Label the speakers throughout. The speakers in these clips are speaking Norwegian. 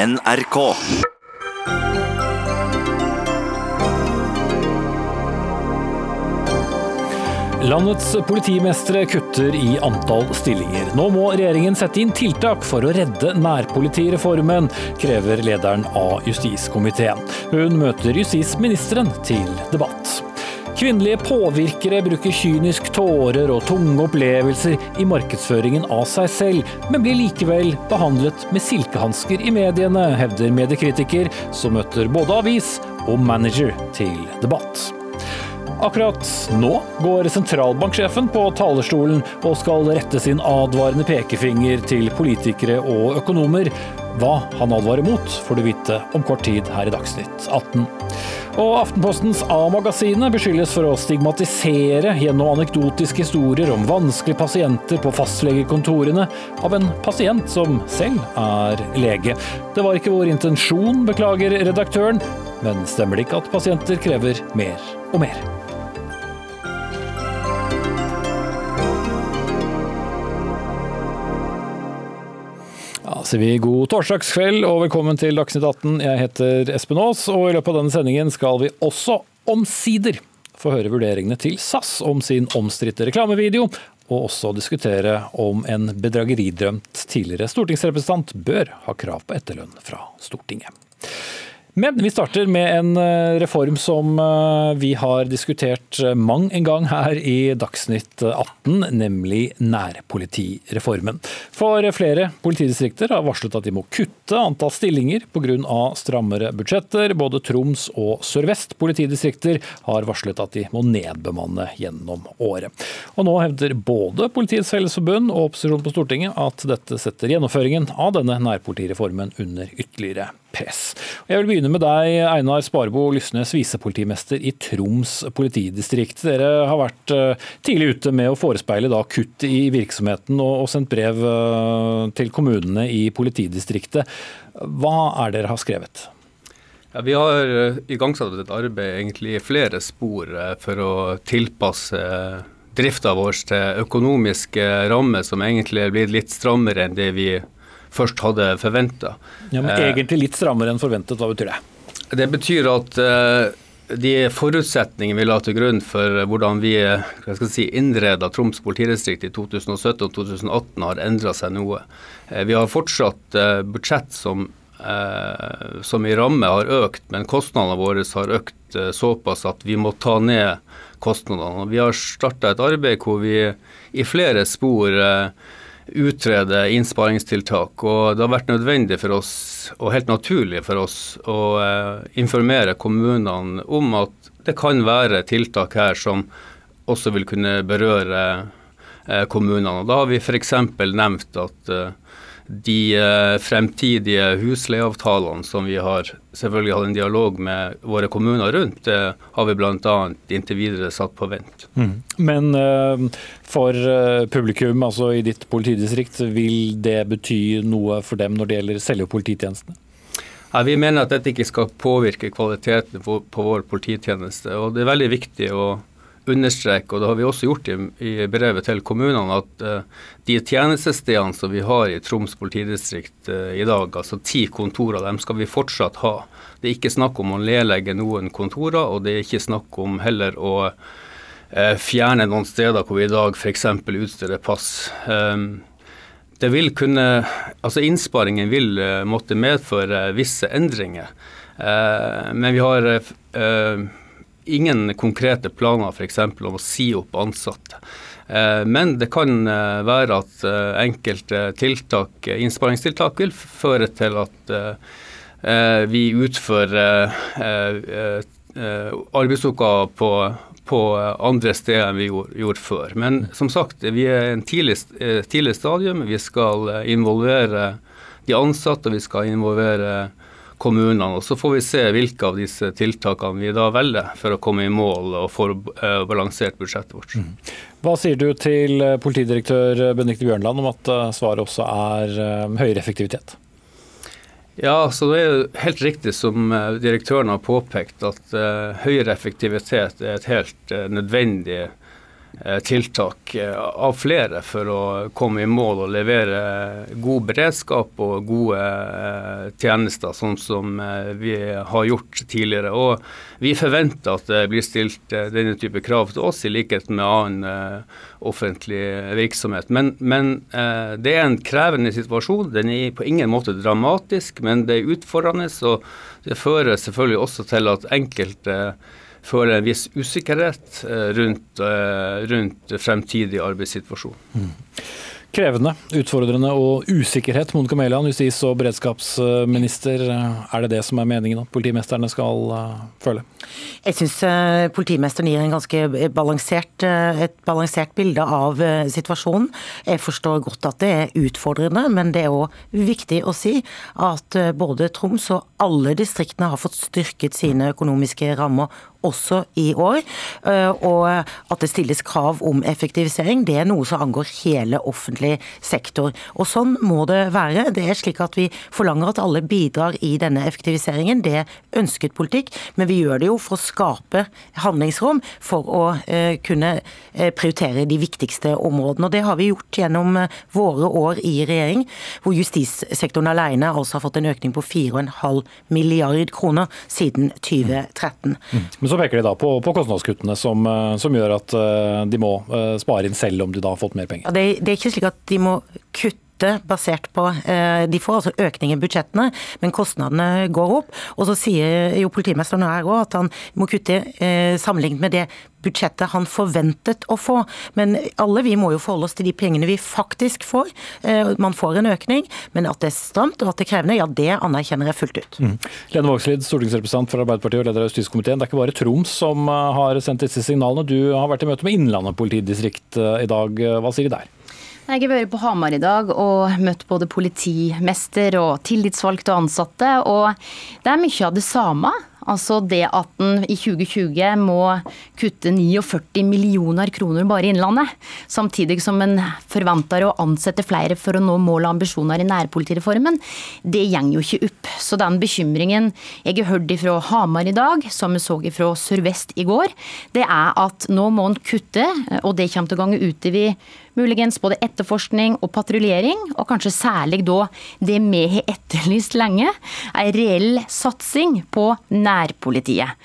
Speaker 1: NRK.
Speaker 2: Landets politimestre kutter i antall stillinger. Nå må regjeringen sette inn tiltak for å redde nærpolitireformen, krever lederen av justiskomiteen. Hun møter justisministeren til debatt. Kvinnelige påvirkere bruker kynisk tårer og tunge opplevelser i markedsføringen av seg selv, men blir likevel behandlet med silkehansker i mediene, hevder mediekritiker, som møter både avis og manager til debatt. Akkurat nå går sentralbanksjefen på talerstolen og skal rette sin advarende pekefinger til politikere og økonomer. Hva han advarer mot, får du vite om kort tid her i Dagsnytt 18. Og Aftenpostens A-magasinet beskyldes for å stigmatisere gjennom anekdotiske historier om vanskelige pasienter på fastlegekontorene av en pasient som selv er lege. Det var ikke vår intensjon, beklager redaktøren, men stemmer det ikke at pasienter krever mer og mer? Sier vi god torsdagskveld og velkommen til Dagsnytt 18. Jeg heter Espen Aas, og i løpet av denne sendingen skal vi også omsider få høre vurderingene til SAS om sin omstridte reklamevideo, og også diskutere om en bedrageridrømt tidligere stortingsrepresentant bør ha krav på etterlønn fra Stortinget. Men vi starter med en eh, reform som eh, vi har diskutert eh, mang en gang her i Dagsnytt 18, nemlig nærpolitireformen. For flere politidistrikter har varslet at de må kutte antall stillinger pga. strammere budsjetter. Både Troms og Sør-Vest politidistrikter har varslet at de må nedbemanne gjennom året. Og nå hevder både Politiets Fellesforbund og opposisjonen på Stortinget at dette setter gjennomføringen av denne nærpolitireformen under ytterligere press. Jeg vil begynne med deg, Einar Sparebo Lysnes, visepolitimester i Troms politidistrikt. Dere har vært eh, tidlig ute med å forespeile da kutt i virksomheten og sendt brev eh, til kommunene i politidistriktet. Hva er dere har skrevet?
Speaker 3: Ja, vi har eh, igangsatt et arbeid egentlig i flere spor for å tilpasse drifta vår til økonomiske rammer som egentlig er blitt litt strammere enn det vi først hadde forventa.
Speaker 2: Ja, men eh, egentlig litt strammere enn forventet, hva betyr det?
Speaker 3: Det betyr at eh, de forutsetningene vi la til grunn for hvordan vi si, innreda Troms politidistrikt i 2017 og 2018 har endra seg noe. Eh, vi har fortsatt budsjett som, som i ramme har økt, men kostnadene våre har økt såpass at vi må ta ned kostnadene. Vi har starta et arbeid hvor vi i flere spor utrede innsparingstiltak. Og det har vært nødvendig for oss, og helt naturlig for oss, å eh, informere kommunene om at det kan være tiltak her som også vil kunne berøre eh, kommunene. Og da har vi f.eks. nevnt at eh, de eh, fremtidige husleieavtalene som vi har selvfølgelig hatt en dialog med våre kommuner rundt, det har vi bl.a. inntil videre satt på vent.
Speaker 2: Mm. Men uh, for publikum, altså i ditt politidistrikt, vil det bety noe for dem når det gjelder selve polititjenestene?
Speaker 3: Ja, vi mener at dette ikke skal påvirke kvaliteten på, på vår polititjeneste. og Det er veldig viktig å understreke, og det har vi også gjort i, i brevet til kommunene, at uh, de tjenestestedene som vi har i Troms politidistrikt uh, i dag, altså ti kontorer, dem skal vi fortsatt ha. Det er ikke snakk om å nedlegge noen kontorer, og det er ikke snakk om heller å uh, fjerne noen steder hvor vi i dag f.eks. utsteder pass. Um, det vil kunne, altså Innsparingen vil måtte medføre visse endringer. men vi har ingen konkrete planer f.eks. om å si opp ansatte. Eh, men det kan eh, være at eh, enkelte tiltak, innsparingstiltak vil føre til at vi utfører arbeidsoppgaver på, på andre steder enn vi gjorde, før. Men som sagt, vi er i en tidlig, tidlig stadium. Vi skal involvere de ansatte, og vi skal involvere kommunene. og Så får vi se hvilke av disse tiltakene vi da velger for å komme i mål og få uh, balansert budsjettet vårt. Mm.
Speaker 2: Hva sier du til eh, politidirektør Benedicte Bjørnland om at eh, svaret også er høyere effektivitet?
Speaker 3: Ja, så Det er jo helt riktig som direktøren har påpekt, at høyere effektivitet er et helt nødvendig Eh, tiltak eh, av flere for å komme i mål og levere god beredskap og gode eh, tjenester, sånn som vi har gjort tidligere. Og vi forventer at det blir stilt denne type krav til oss, i likhet med annen offentlig virksomhet. Men, men det er en krevende situasjon. Den er på ingen måte dramatisk, men det er utfordrende. og det fører selvfølgelig også til at enkelte føler en viss usikkerhet eh, rundt, eh, rundt fremtidig arbeidssituasjon. Mm.
Speaker 2: Krevende, utfordrende og usikkerhet. Monica Mæland, justis- og beredskapsminister. Er det det som er meningen at politimesterne skal føle?
Speaker 1: Jeg syns politimesteren gir en ganske balansert, et balansert bilde av situasjonen. Jeg forstår godt at det er utfordrende, men det er òg viktig å si at både Troms og alle distriktene har fått styrket sine økonomiske rammer også i år. Eh, og at det stilles krav om effektivisering, det er noe som angår hele offentlig sektor. Og sånn må det være. Det er slik at vi forlanger at alle bidrar i denne effektiviseringen. Det er ønsket politikk, men vi gjør det jo for å skape handlingsrom for å eh, kunne eh, prioritere de viktigste områdene. Og det har vi gjort gjennom våre år i regjering, hvor justissektoren alene altså har fått en økning på 4,5 milliard kroner siden 2013. Mm.
Speaker 2: Men så peker de da på, på kostnadskuttene som, eh, som, gjør at eh, de må eh, spare inn selv om de da har fått mer penger.
Speaker 1: Ja, det, det er ikke slik at de må kutte basert på De får altså økning i budsjettene, men kostnadene går opp. Og så sier jo politimesteren her òg at han må kutte sammenlignet med det budsjettet han forventet å få. Men alle vi må jo forholde oss til de pengene vi faktisk får. Eh, man får en økning, men at det er stramt og at det er krevende, ja det anerkjenner jeg fullt ut. Mm.
Speaker 2: Lene Vågslid, stortingsrepresentant for Arbeiderpartiet og leder av justiskomiteen. Det er ikke bare Troms som eh, har sendt disse signalene. Du har vært i møte med Innlandet politidistrikt eh, i dag. Hva sier de der?
Speaker 4: Jeg har vært på Hamar i dag og møtt både politimester og tillitsvalgte og ansatte. Og det er mye av det samme. Altså det at en i 2020 må kutte 49 millioner kroner bare i Innlandet, samtidig som en forventer å ansette flere for å nå mål og ambisjoner i nærpolitireformen, det går jo ikke opp. Så den bekymringen jeg har hørt fra Hamar i dag, som vi så fra Sør-Vest i går, det er at nå må en kutte, og det kommer til å gange utover muligens både etterforskning og patruljering, og kanskje særlig da det vi har etterlyst lenge, ei reell satsing på nærpolitiet.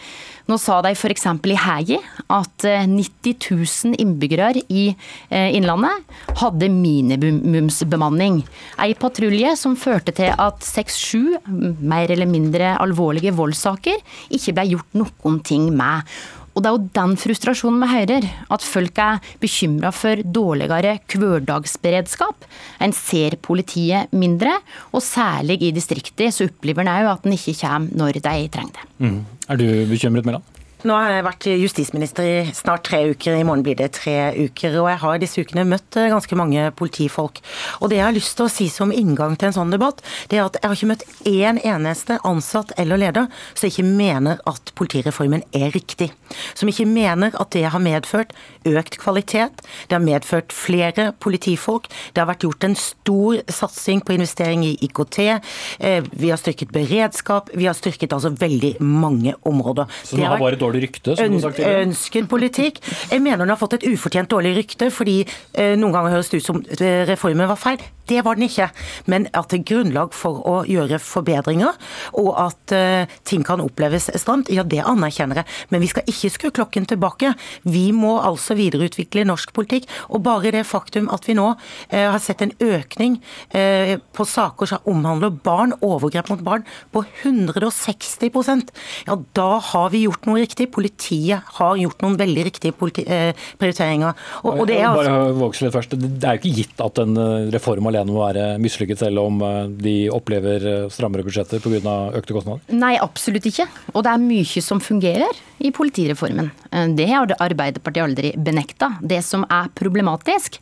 Speaker 4: Nå sa de f.eks. i Hægi at 90 eh, 000 innbyggere i eh, Innlandet hadde minimumsbemanning. Ei patrulje som førte til at seks-sju mer eller mindre alvorlige voldssaker ikke ble gjort noen ting med. Og det er jo den frustrasjonen vi hører. At folk er bekymra for dårligere hverdagsberedskap. En ser politiet mindre, og særlig i distriktene så opplever en òg at en ikke kommer når de trenger det.
Speaker 2: Mm. Er du bekymret, Mæland?
Speaker 1: Nå har jeg vært justisminister i snart tre uker, i morgen blir det tre uker. Og jeg har disse ukene møtt eh, ganske mange politifolk. Og det jeg har lyst til å si som inngang til en sånn debatt, det er at jeg har ikke møtt én eneste ansatt eller leder som ikke mener at politireformen er riktig. Som ikke mener at det har medført økt kvalitet, det har medført flere politifolk, det har vært gjort en stor satsing på investering i IKT, eh, vi har styrket beredskap, vi har styrket altså veldig mange områder.
Speaker 2: Så det har vært dårlig dårlig rykte? som du sagt tidligere?
Speaker 1: Ønsket politikk. Jeg mener den har fått et ufortjent dårlig rykte, fordi eh, noen ganger høres det ut som eh, reformen var feil. Det var den ikke. Men at det er grunnlag for å gjøre forbedringer, og at eh, ting kan oppleves stramt, ja det anerkjenner jeg. Men vi skal ikke skru klokken tilbake. Vi må altså videreutvikle norsk politikk. Og bare det faktum at vi nå eh, har sett en økning uh, på saker som omhandler barn, overgrep mot barn, på 160% ja da har vi gjort noe riktig. Politiet har gjort noen veldig riktige prioriteringer.
Speaker 2: Og, og det er altså... Bare først. Det er jo ikke gitt at en reform alene må være mislykket, selv om eh, de opplever eh, strammere budsjetter pga. økte kostnader?
Speaker 4: Nei, absolutt ikke. Og det er mye som fungerer i politireformen. Eh, det har Arbeiderpartiet aldri benekta. Det som er problematisk,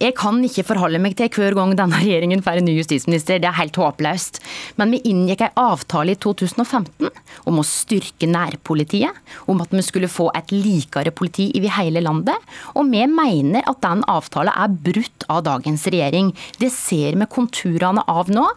Speaker 4: jeg kan ikke forholde meg til hver gang denne regjeringen får en ny justisminister, det er helt håpløst. Men vi inngikk en avtale i 2015 om å styrke nærpolitiet, om at vi skulle få et likere politi over hele landet. Og vi mener at den avtalen er brutt av dagens regjering. Det ser vi konturene av nå.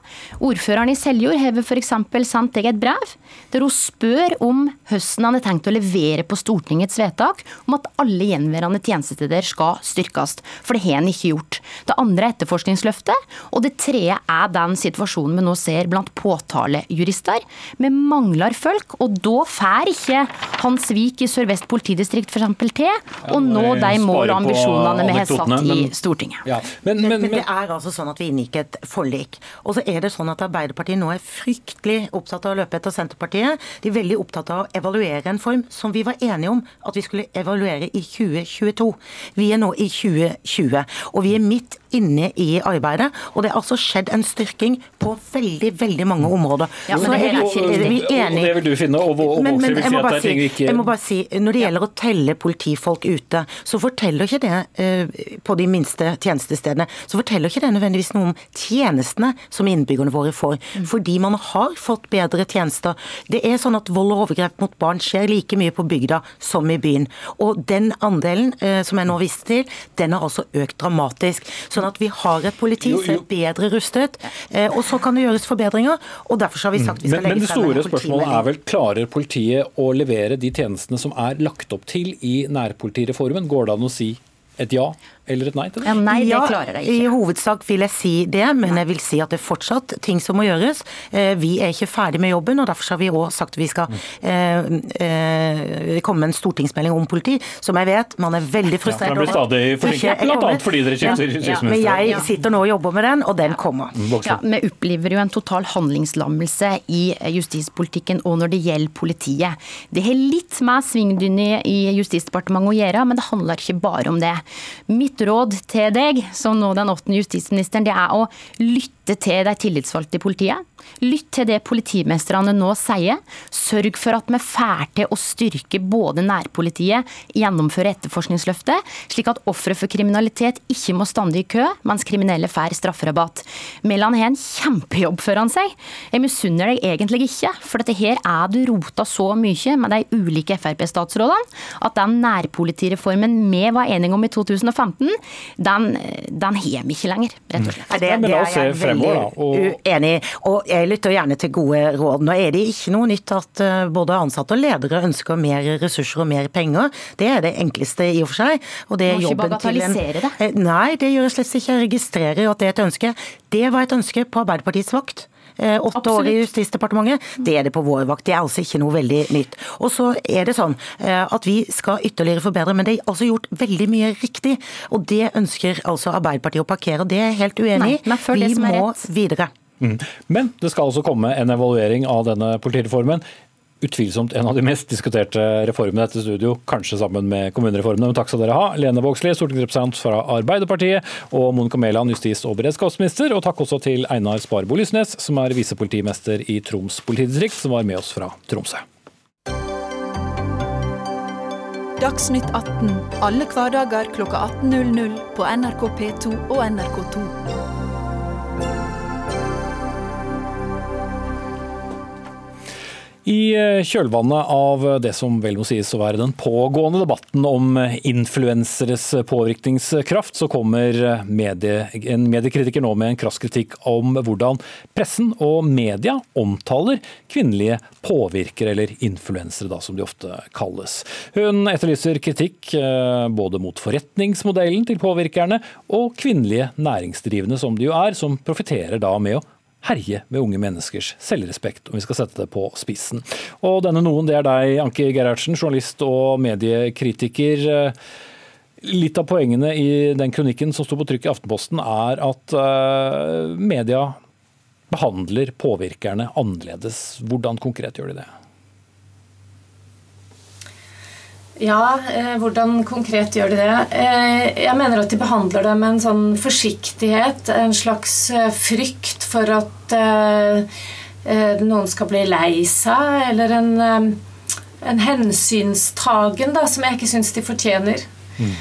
Speaker 4: Ordføreren i Seljord har f.eks. sendt deg et brev der hun spør om hvordan han har tenkt å levere på Stortingets vedtak om at alle gjenværende tjenestesteder skal styrkes. For det har en ikke gjort. Det andre er etterforskningsløftet. Og det tredje er den situasjonen vi nå ser blant påtalejurister. Vi mangler folk, og da får ikke Hans Vik i Sør-Vest politidistrikt f.eks. til å nå de mål og ambisjonene vi har satt i Stortinget.
Speaker 2: Ja. Men, men, men,
Speaker 1: det er altså sånn at vi inngikk et forlik. Og så er det sånn at Arbeiderpartiet nå er fryktelig opptatt av å løpe etter Senterpartiet. De er veldig opptatt av å evaluere en form som vi var enige om at vi skulle evaluere i 2022. Vi er nå i 2020, og vi er midt inne i arbeidet. Og det har altså skjedd en styrking på veldig, veldig mange områder.
Speaker 4: Ja, men det er ikke,
Speaker 2: er vi enige. Og det vil du finne, og, og men, men, jeg, må bare er ikke
Speaker 1: Jeg må bare si, Når det gjelder å telle politifolk ute, så forteller ikke det eh, på de minste tjenestestedene, så forteller ikke det nødvendigvis noe om tjenestene som innbyggerne våre får. Mm. Fordi man har fått bedre tjenester. Det er sånn at vold og overgrep mot barn skjer like mye på bygda som i byen. Og den andelen eh, som jeg nå viste til, den har altså økt dramatisk. Sånn at vi har et politi som er bedre rustet. Eh, og så kan det gjøres forbedringer, og derfor har vi sagt vi skal legge
Speaker 2: men det store spørsmålet er vel klarer politiet å levere de tjenestene som er lagt opp til i nærpolitireformen? Går det an å si et ja eller et nei til det?
Speaker 4: Ja, nei, det klarer jeg ikke.
Speaker 1: I hovedsak vil jeg si det, men jeg vil si at det er fortsatt ting som må gjøres. Eh, vi er ikke ferdig med jobben, og derfor har vi òg sagt at vi skal eh, eh, komme med en stortingsmelding om politi, som jeg vet man er veldig frustrert
Speaker 2: over. Ja, for den blir stadig forsinket, bl.a. fordi dere skifter
Speaker 1: ja, ja, Men jeg sitter nå og jobber med den, og den kommer.
Speaker 4: Mm, ja, Vi opplever jo en total handlingslammelse i justispolitikken og når det gjelder politiet. Det har litt med svingdynne i Justisdepartementet å gjøre, men det handler ikke bare om det. Mitt mitt råd til deg, som nå den åttende justisministeren, det er å lytte til de tillitsvalgte i politiet. Lytt til det politimestrene nå sier. Sørg for at vi får til å styrke både nærpolitiet, gjennomføre etterforskningsløftet, slik at ofre for kriminalitet ikke må stande i kø, mens kriminelle får strafferabatt. Mæland har en kjempejobb foran seg. Jeg misunner deg egentlig ikke, for dette her er du rota så mye med de ulike Frp-statsrådene at den nærpolitireformen vi var enige om i 2015, den, den har vi ikke lenger, rett og slett.
Speaker 1: Det, det er jeg veldig uenig i. Og jeg lytter gjerne til gode råd. Nå er det ikke noe nytt at eh, både ansatte og ledere ønsker mer ressurser og mer penger. Det er det enkleste i og for seg. Og det er jobben til en
Speaker 4: det?
Speaker 1: Eh, nei, det gjør jeg slett ikke. Jeg registrerer at det er et ønske. Det var et ønske på Arbeiderpartiets vakt åtte Absolutt. år i Justisdepartementet. Det er det på vår vakt. Det er altså ikke noe veldig nytt. Og så er det sånn at vi skal ytterligere forbedre, men det er altså gjort veldig mye riktig. Og det ønsker altså Arbeiderpartiet å parkere, og det er jeg helt uenig i. Vi må videre.
Speaker 2: Mm. Men det skal altså komme en evaluering av denne politireformen. Utvilsomt en av de mest diskuterte reformene i dette studio, kanskje sammen med kommunereformene. Men takk skal dere ha. Lene Vågslid, stortingsrepresentant fra Arbeiderpartiet, og Monica Mæland, justis- og beredskapsminister. Og takk også til Einar Sparbo Lysnes, som er visepolitimester i Troms politidistrikt, som var med oss fra Tromsø.
Speaker 5: Dagsnytt 18 alle hverdager kl 18.00 på NRK P2 og NRK2.
Speaker 2: I eh, kjølvannet av det som vel må sies å være den pågående debatten om influenseres påvirkningskraft, så kommer medie, en mediekritiker nå med en krass kritikk om hvordan pressen og media omtaler kvinnelige påvirkere, eller influensere, da, som de ofte kalles. Hun etterlyser kritikk eh, både mot forretningsmodellen til påvirkerne og kvinnelige næringsdrivende, som de jo er, som profitterer da med å herje med unge menneskers selvrespekt, om vi skal sette det på spissen. Og denne noen, det er deg, Anki Gerhardsen, journalist og mediekritiker. Litt av poengene i den kronikken som sto på trykk i Aftenposten, er at uh, media behandler påvirkerne annerledes. Hvordan konkret gjør de det?
Speaker 6: Ja, eh, hvordan konkret gjør de det? Eh, jeg mener at de behandler det med en sånn forsiktighet, en slags eh, frykt for at eh, eh noen skal bli lei seg, eller en, eh, en hensynstagen da, som jeg ikke syns de fortjener. Mm.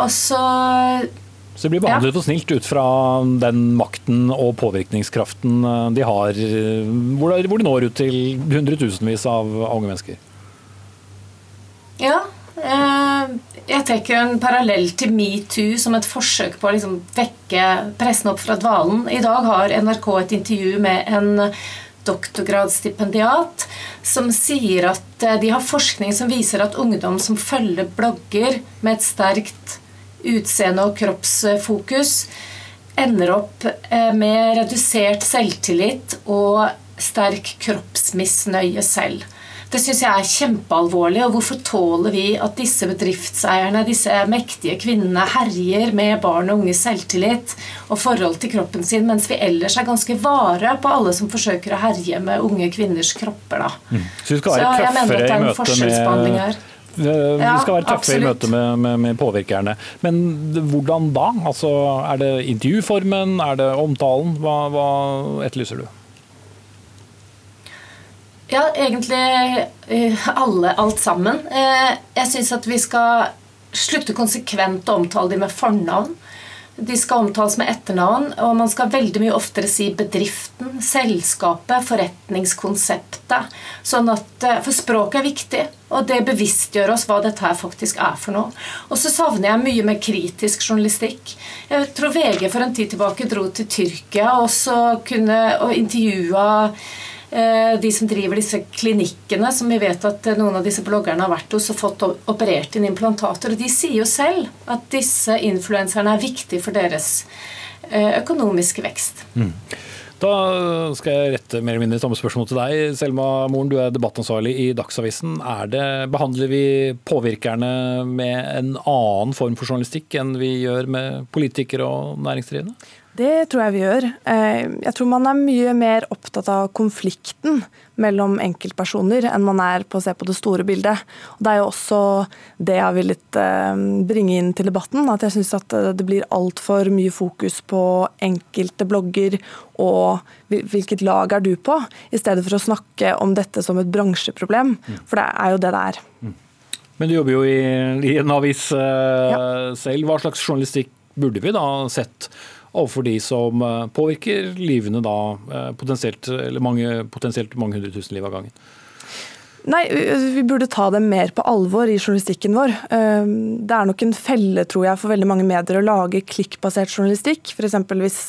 Speaker 6: og så
Speaker 2: så de blir behandlet ja. snilt ut fra den makten og påvirkningskraften de har, hvor de når ut til hundretusenvis av unge mennesker?
Speaker 6: Ja. Eh, jeg trekker en parallell til metoo som et forsøk på å liksom vekke pressen opp fra dvalen. I dag har NRK et intervju med en doktorgradsstipendiat som sier at eh, de har forskning som viser at ungdom som følger blogger med et sterkt utseende og kroppsfokus, ender opp eh, med redusert selvtillit og sterk kroppsmisnøye selv. Det syns jeg er kjempealvorlig. Og hvorfor tåler vi at disse bedriftseierne, disse mektige kvinnene, herjer med barn og unges selvtillit og forhold til kroppen sin, mens vi ellers er ganske vare på alle som forsøker å herje med unge kvinners kropper, da.
Speaker 2: Mm. Så vi skal være er i møte med vi skal være tøffe ja, i møte med, med, med, påvirkerne. Men hvordan da? Altså, er det intervjuformen? Er det omtalen? Hva, hva etterlyser du?
Speaker 6: Ja, egentlig eh, alle, alt sammen. Eh, jeg syns at vi skal slutte konsekvent å omtale dem med fornavn. De skal omtales med etternavn, og man skal veldig mye oftere si bedriften, selskapet, forretningskonseptet. Sånn at, eh, for språket er viktig, og det bevisstgjør oss hva dette her faktisk er for noe. Og så savner jeg mye mer kritisk journalistikk. Jeg tror VG for en tid tilbake dro til Tyrkia og så kunne og intervjua de som driver disse klinikkene, som vi vet at eh, noen av disse bloggerne har vært hos og fått operert inn implantater. Og de sier jo selv at disse influenserne er viktige for deres eh, økonomiske vekst. Mm.
Speaker 2: Da skal jeg rette mer eller mindre samme spørsmål til deg. Selma Moren, du er debattansvarlig i Dagsavisen. Det, behandler vi påvirkerne med en annen form for journalistikk enn vi gjør med politikere og næringsdrivende?
Speaker 7: Det tror jeg vi gjør. Eh, jeg tror man er mye mer opptatt av konflikten mellom enkeltpersoner enn man er på å se på det store bildet. Og det er jo også det jeg har villet eh, bringe inn til debatten. At jeg syns at det blir altfor mye fokus på enkelte blogger og hvilket lag er du på, i stedet for å snakke om dette som et bransjeproblem. Mm. For det er jo det det er. Mm.
Speaker 2: Men du jobber jo i, en avis ja. selv. Hva slags journalistikk burde vi da sett overfor de som eh, påvirker livene da eh, potensielt, eller mange, potensielt mange hundre tusen liv av gangen?
Speaker 7: Nei, Vi burde ta det mer på alvor i journalistikken vår. Eh, det er nok en felle tror jeg, for veldig mange medier å lage klikkbasert journalistikk. For hvis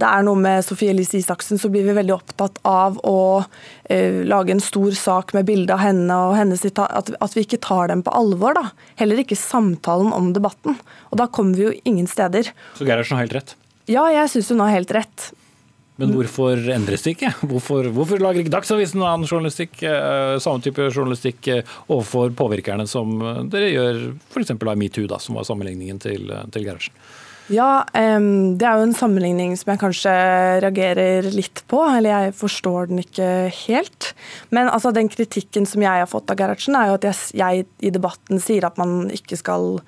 Speaker 7: det er noe med Sofie Elise Isaksen, så blir vi veldig opptatt av å uh, lage en stor sak med bilde av henne og hennes at, at, vi ikke tar dem på alvor. da. Heller ikke samtalen om debatten. Og da kommer vi jo ingen steder.
Speaker 2: Så Gerhardsen har helt rett?
Speaker 7: Ja, jeg syns hun har helt rett.
Speaker 2: Men hvorfor endres det ikke? Hvorfor, hvorfor lager ikke Dagsavisen annen journalistikk, eh, samme type journalistikk eh, overfor påvirkerne som eh, dere gjør f.eks. av metoo, som var sammenligningen til, til Gerhardsen?
Speaker 7: Ja, um, det er jo en sammenligning som jeg kanskje reagerer litt på. Eller jeg forstår den ikke helt. Men altså, den kritikken som jeg har fått av Gerhardsen, er jo at jeg, jeg i debatten sier at man ikke skal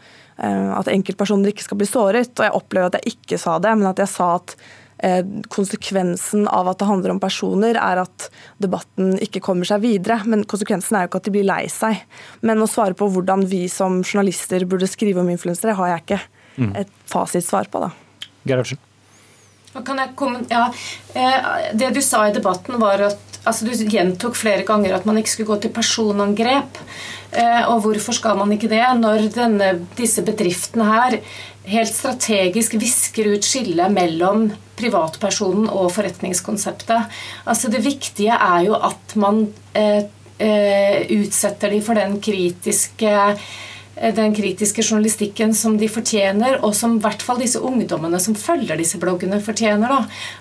Speaker 7: at enkeltpersoner ikke skal bli såret. Og jeg opplever at jeg ikke sa det, men at jeg sa at eh, konsekvensen av at det handler om personer, er at debatten ikke kommer seg videre. Men konsekvensen er jo ikke at de blir lei seg. Men å svare på hvordan vi som journalister burde skrive om influensere, har jeg ikke mm. et fasitsvar på. da.
Speaker 2: Gerhardsen.
Speaker 6: Ja, eh, det du sa i debatten, var at altså Du gjentok flere ganger at man ikke skulle gå til personangrep. Eh, og hvorfor skal man ikke det, når denne, disse bedriftene her helt strategisk visker ut skillet mellom privatpersonen og forretningskonseptet. Altså Det viktige er jo at man eh, eh, utsetter dem for den kritiske den kritiske journalistikken som de fortjener, og som i hvert fall disse ungdommene som følger disse bloggene, fortjener. Da.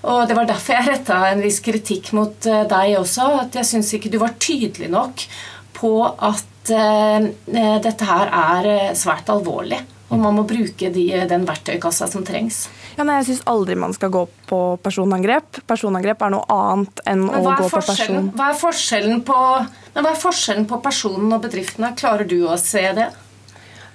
Speaker 6: Og Det var derfor jeg retta en viss kritikk mot eh, deg også. At jeg syns ikke du var tydelig nok på at eh, dette her er eh, svært alvorlig. Og man må bruke de, den verktøykassa som trengs.
Speaker 7: Ja, nei, jeg syns aldri man skal gå på personangrep. Personangrep er noe annet enn å gå på person.
Speaker 6: Hva er, forskjellen på, hva er forskjellen på personen og bedriftene? Klarer du å se det?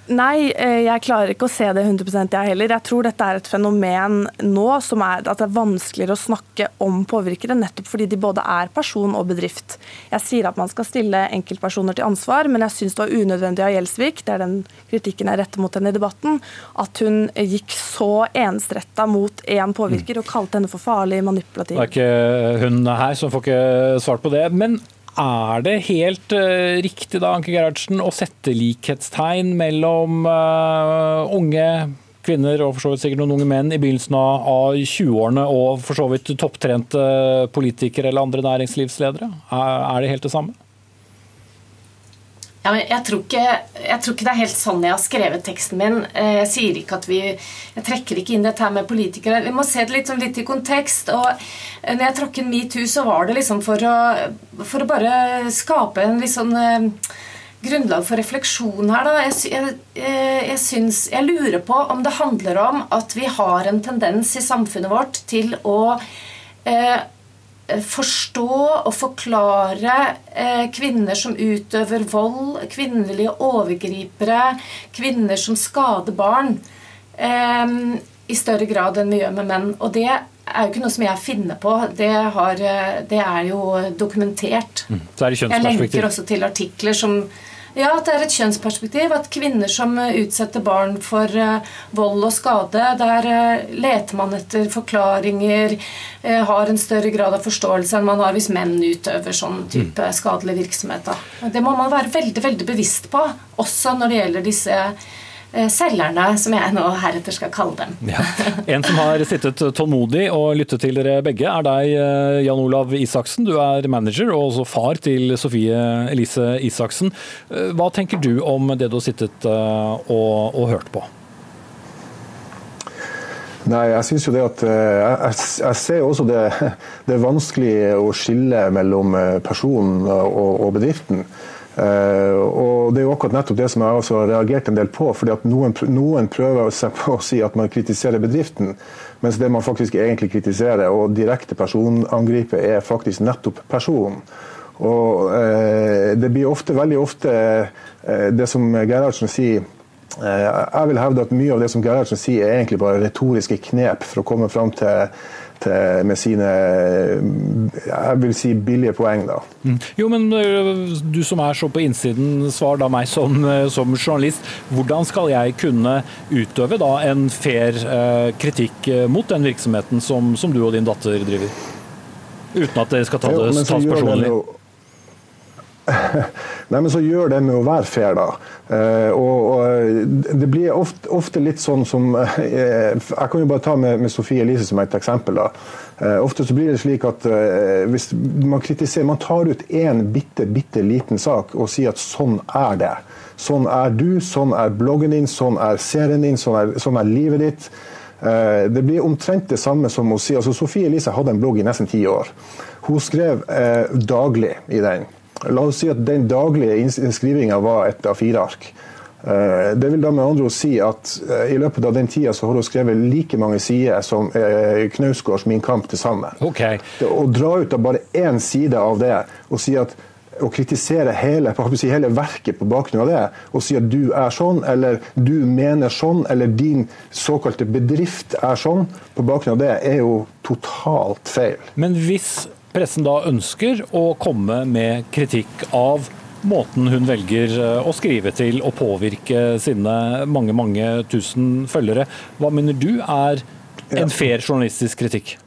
Speaker 7: Nei, eh, jeg klarer ikke å se det 100% jeg heller. Jeg tror dette er et fenomen nå som er at det er vanskeligere å snakke om påvirkere, nettopp fordi de både er person og bedrift. Jeg sier at man skal stille enkeltpersoner til ansvar, men jeg syns det var unødvendig av Gjelsvik, det er den kritikken jeg retter mot henne i debatten, at hun gikk så ensretta mot én påvirker og kalte henne for farlig, manipulativ.
Speaker 2: Det er ikke hun her som får ikke svart på det. men er det helt uh, riktig da, Anke Gerhardsen, å sette likhetstegn mellom uh, unge kvinner og for så vidt sikkert noen unge menn i begynnelsen av 20-årene og for så vidt topptrente politikere eller andre næringslivsledere? Er det helt det samme?
Speaker 6: Ja, jeg, tror ikke, jeg, tror ikke, det er helt sånn jeg har skrevet teksten min. Eh, jeg sier ikke at vi Jeg trekker ikke inn dette her med politikere. Vi må se det litt, sånn litt i kontekst. Og eh, når jeg trakk inn metoo, så var det liksom for å, for å bare skape en litt sånn eh, grunnlag for refleksjon her. Da. Jeg, jeg, syns, jeg lurer på om det handler om at vi har en tendens i samfunnet vårt til å eh, forstå og forklare eh, kvinner som utøver vold, kvinnelige overgripere, kvinner som skader barn, eh, i større grad enn vi gjør med menn. Og det er jo ikke noe som jeg finner på. Det, har, eh, det er jo dokumentert.
Speaker 2: Mm. Så er det
Speaker 6: jeg lenker også til artikler som ja, at det er et kjønnsperspektiv. At kvinner som eh, utsetter barn for uh, vold og skade, der uh, leter man etter forklaringer, har en større grad av forståelse enn man har hvis menn utøver sånn type skadelig virksomhet. Det må man være veldig, veldig bevisst på, også når det gjelder disse Eh, selgerne, som jeg nå heretter skal kalle dem.
Speaker 2: Ja. En som har sittet tålmodig og lyttet til dere begge, er deg, eh, Jan Olav Isaksen. Du er manager og også far til Sofie Elise Isaksen. Eh, hva tenker du om det du har sittet og, og hørt på?
Speaker 8: Nei, jeg syns jo det at jeg, jeg ser også det, det er vanskelig å skille mellom personen og, og bedriften. Uh, og Det er jo akkurat nettopp det som jeg også har reagert en del på. fordi at Noen, noen prøver seg på å si at man kritiserer bedriften, mens det man faktisk egentlig kritiserer og direkte personangriper, er faktisk nettopp personen. Og uh, Det blir ofte, veldig ofte uh, det som Gerhardsen sier Jeg vil hevde at mye av det som Gerhardsen sier, er egentlig bare retoriske knep for å komme fram til til, med sine jeg vil si billige poeng. da.
Speaker 2: Mm. Jo, men øh, Du som er så på innsiden, svar da meg som, øh, som journalist. Hvordan skal jeg kunne utøve da en fair uh, kritikk mot den virksomheten som, som, du og din datter driver? Uten at dere skal ta det, tas personlig?
Speaker 8: Nei, men så gjør det med å være fair, da. Eh, og, og, Det blir ofte, ofte, litt sånn som eh, Jeg kan jo bare ta med, med Sofie Elise som et eksempel. da. Eh, ofte så blir det slik at hvis man kritiserer Man tar ut én bitte, bitte liten sak og sier at sånn er det. Sånn er du, sånn er bloggen din, sånn er serien din, sånn er, sånn er livet ditt. Det blir omtrent det samme som å si altså Sofie Elise hadde en blogg i nesten ti år. Hun skrev daglig i den. La oss si at den daglige innskrivinga var et A4-ark. Eh, det vil da med andre ord si at eh, i løpet av den tida så har hun skrevet like mange sider som eh, Knausgårds Min kamp til sammen.
Speaker 2: Okay.
Speaker 8: Å dra ut av bare én side av det og si at å kritisere hele, si, hele, verket på bakgrunn av det, og si at du er sånn, eller du mener sånn, eller din såkalte bedrift er sånn, på bakgrunn av det, er jo totalt feil.
Speaker 2: Men hvis pressen da ønsker å komme med kritikk av måten hun velger eh, å skrive til og påvirke sine mange, mange tusen følgere. Hva mener du er en fair journalistisk kritikk?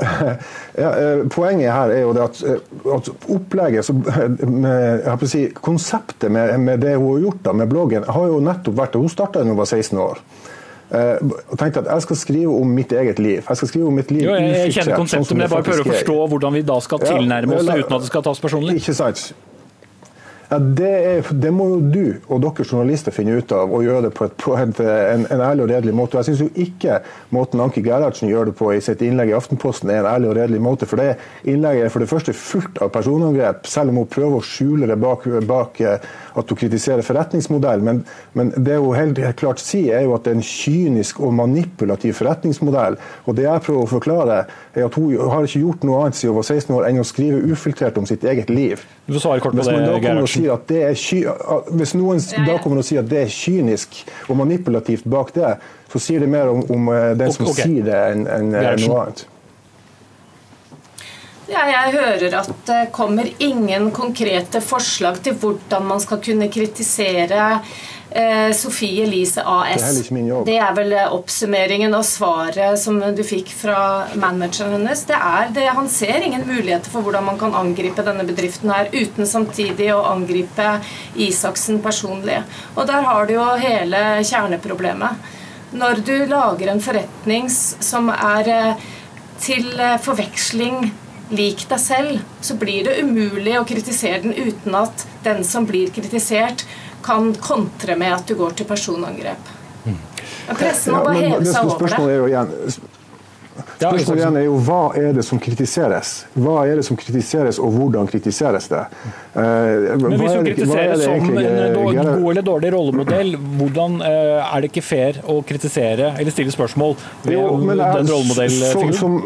Speaker 8: Ja, eh, poenget her er jo det at, eh, at opplegget, med, si, konseptet med, med, det hun har gjort da, med bloggen, har jo nettopp vært Hun starta da hun var 16 år. Uh, og tenkte at jeg skal skrive om mitt eget liv. Jeg skal skrive om mitt liv
Speaker 2: jo, jeg, jeg kjenner konseptet, sånn men jeg bare prøver å forstå hvordan vi da skal tilnærme oss ja, uten at det skal tas personlig.
Speaker 8: Ikke sant. Ja, det, er, det, må jo du og dere journalister finne ut av og gjøre det på, et, på et, en, en, ærlig og redelig måte. Jeg syns ikke måten Anki Gerhardsen gjør det på i sitt innlegg i Aftenposten er en ærlig og redelig måte. For det innlegget er for det første fullt av personangrep, selv om hun prøver å skjule det bak, bak eh, at hun kritiserer forretningsmodell. Men, men, det hun helt klart sier, er jo at det er en kynisk og manipulativ forretningsmodell. Og det jeg prøver å forklare, er at hun har ikke gjort noe annet siden hun var 16 år enn å skrive ufiltrert om sitt eget liv.
Speaker 2: Du svarer kort på det, Gerhardsen
Speaker 8: sier at det er ky Hvis noen da kommer og sier at det er kynisk og manipulativt bak det, så sier det mer om, om eh, den som okay. sier det, enn en, noe annet.
Speaker 6: Ja, jeg hører at det kommer ingen konkrete forslag til hvordan man skal kunne kritisere eh, Sofie Elise AS.
Speaker 8: Det er liksom.
Speaker 6: Det er vel oppsummeringen og svaret som du fikk fra manageren hennes. Det er det, Han ser ingen muligheter for hvordan man kan angripe denne bedriften her uten samtidig å angripe Isaksen personlig. Og der har du jo hele kjerneproblemet. Når du lager en forretning som er eh, til eh, forveksling lik deg selv, så blir det umulig å kritisere den uten at den som blir kritisert, kan kontre med at du går til personangrep. Men pressen må bare heve seg over
Speaker 8: Spørsmålet
Speaker 6: det.
Speaker 8: er jo igjen Spørsmålet igjen er jo hva er det som kritiseres? Hva er det som kritiseres, og hvordan kritiseres det? Eh,
Speaker 2: Men
Speaker 8: hva
Speaker 2: hvis
Speaker 8: er
Speaker 2: hun
Speaker 8: det- hva er
Speaker 2: kritiseres
Speaker 8: det
Speaker 2: som
Speaker 8: egentlig,
Speaker 2: en
Speaker 8: eh, Gerhard-
Speaker 2: god eller dårlig rollemodell, hvordan eh, er det ikke fair å kritisere eller stille spørsmål ved
Speaker 8: Jo,
Speaker 2: den rollemodellfiguren?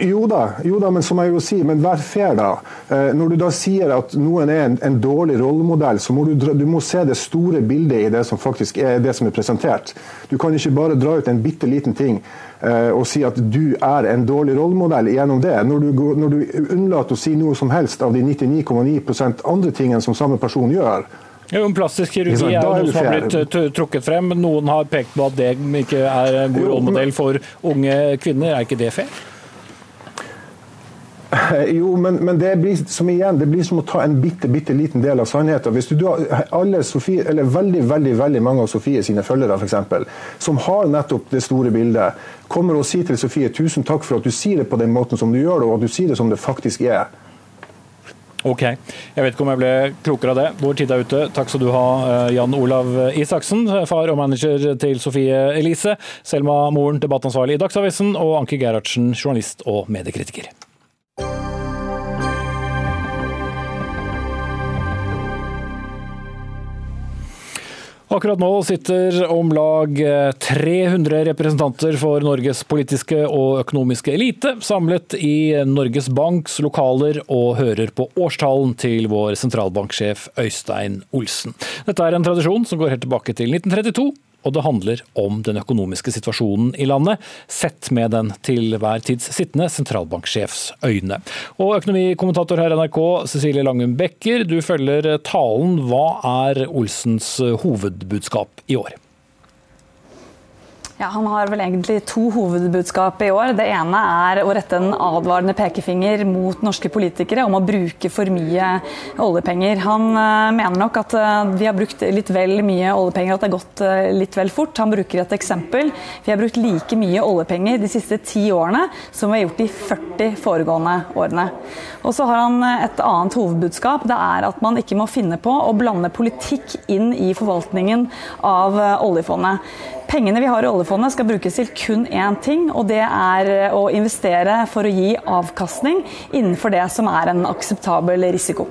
Speaker 8: Jo da, jo da, men som jeg jo sier, men vær fair, da. Eh, Når du da sier at noen er en, en dårlig rollemodell, så må du, du må se det store bildet i det som faktisk er det som er presentert. Du kan ikke bare dra ut en bitte liten ting eh, og si at du er en dårlig rollemodell gjennom det. Når du, går- når du unnlater å si noe som helst av de 99,9% andre tingene som samme person gjør,
Speaker 2: Jo, plastisk kirurgi er jo
Speaker 8: er
Speaker 2: noe som har blitt eh, trukket frem. Noen har pekt på at det ikke er en god rollemodell for unge kvinner. Er ikke det fair?
Speaker 8: Jo, men, men det, blir, som igjen, det blir som å ta en bitte, bitte liten del av sannheten. Hvis du da, alle Sofie, eller veldig, veldig, veldig mange av Sofie sine følgere, eksempel, som har nettopp det store bildet, kommer og sier til Sofie tusen takk for at du sier det på den måten som du gjør det, og at du sier det som det faktisk er.
Speaker 2: Ok, jeg vet ikke om jeg ble klokere av det. Vår tid er ute. Takk skal du ha, eh, Jan Olav Isaksen, far og manager til Sofie Elise. Selma Moren, debattansvarlig i Dagsavisen, og Anki Gerhardsen, journalist og mediekritiker. Akkurat nå sitter om lag 300 representanter for Norges politiske og økonomiske elite samlet i Norges Banks lokaler og hører på årstallen til vår sentralbanksjef Øystein Olsen. Dette er en tradisjon som går helt tilbake til 1932 og det handler om den økonomiske situasjonen i landet, sett med den til hver tids sittende sentralbanksjefs øyne. Og økonomikommentator her i NRK, Cecilie Langum Becker, du følger talen. Hva er Olsens hovedbudskap i år?
Speaker 9: Ja, Han har vel egentlig to hovedbudskap i år. Det ene er å rette en advarende pekefinger mot norske politikere om å bruke for mye oljepenger. Han eh, mener nok at eh, vi har brukt litt vel mye oljepenger, at det har gått eh, litt vel fort. Han bruker et eksempel. Vi har brukt like mye oljepenger de siste ti årene som vi har gjort de 40 foregående årene. Og så har han et annet hovedbudskap. Det er at man ikke må finne på å blande politikk inn i forvaltningen av oljefondet. Pengene vi har i oljefondet skal brukes til kun én ting, og det er å investere for å gi avkastning innenfor det som er en akseptabel risiko.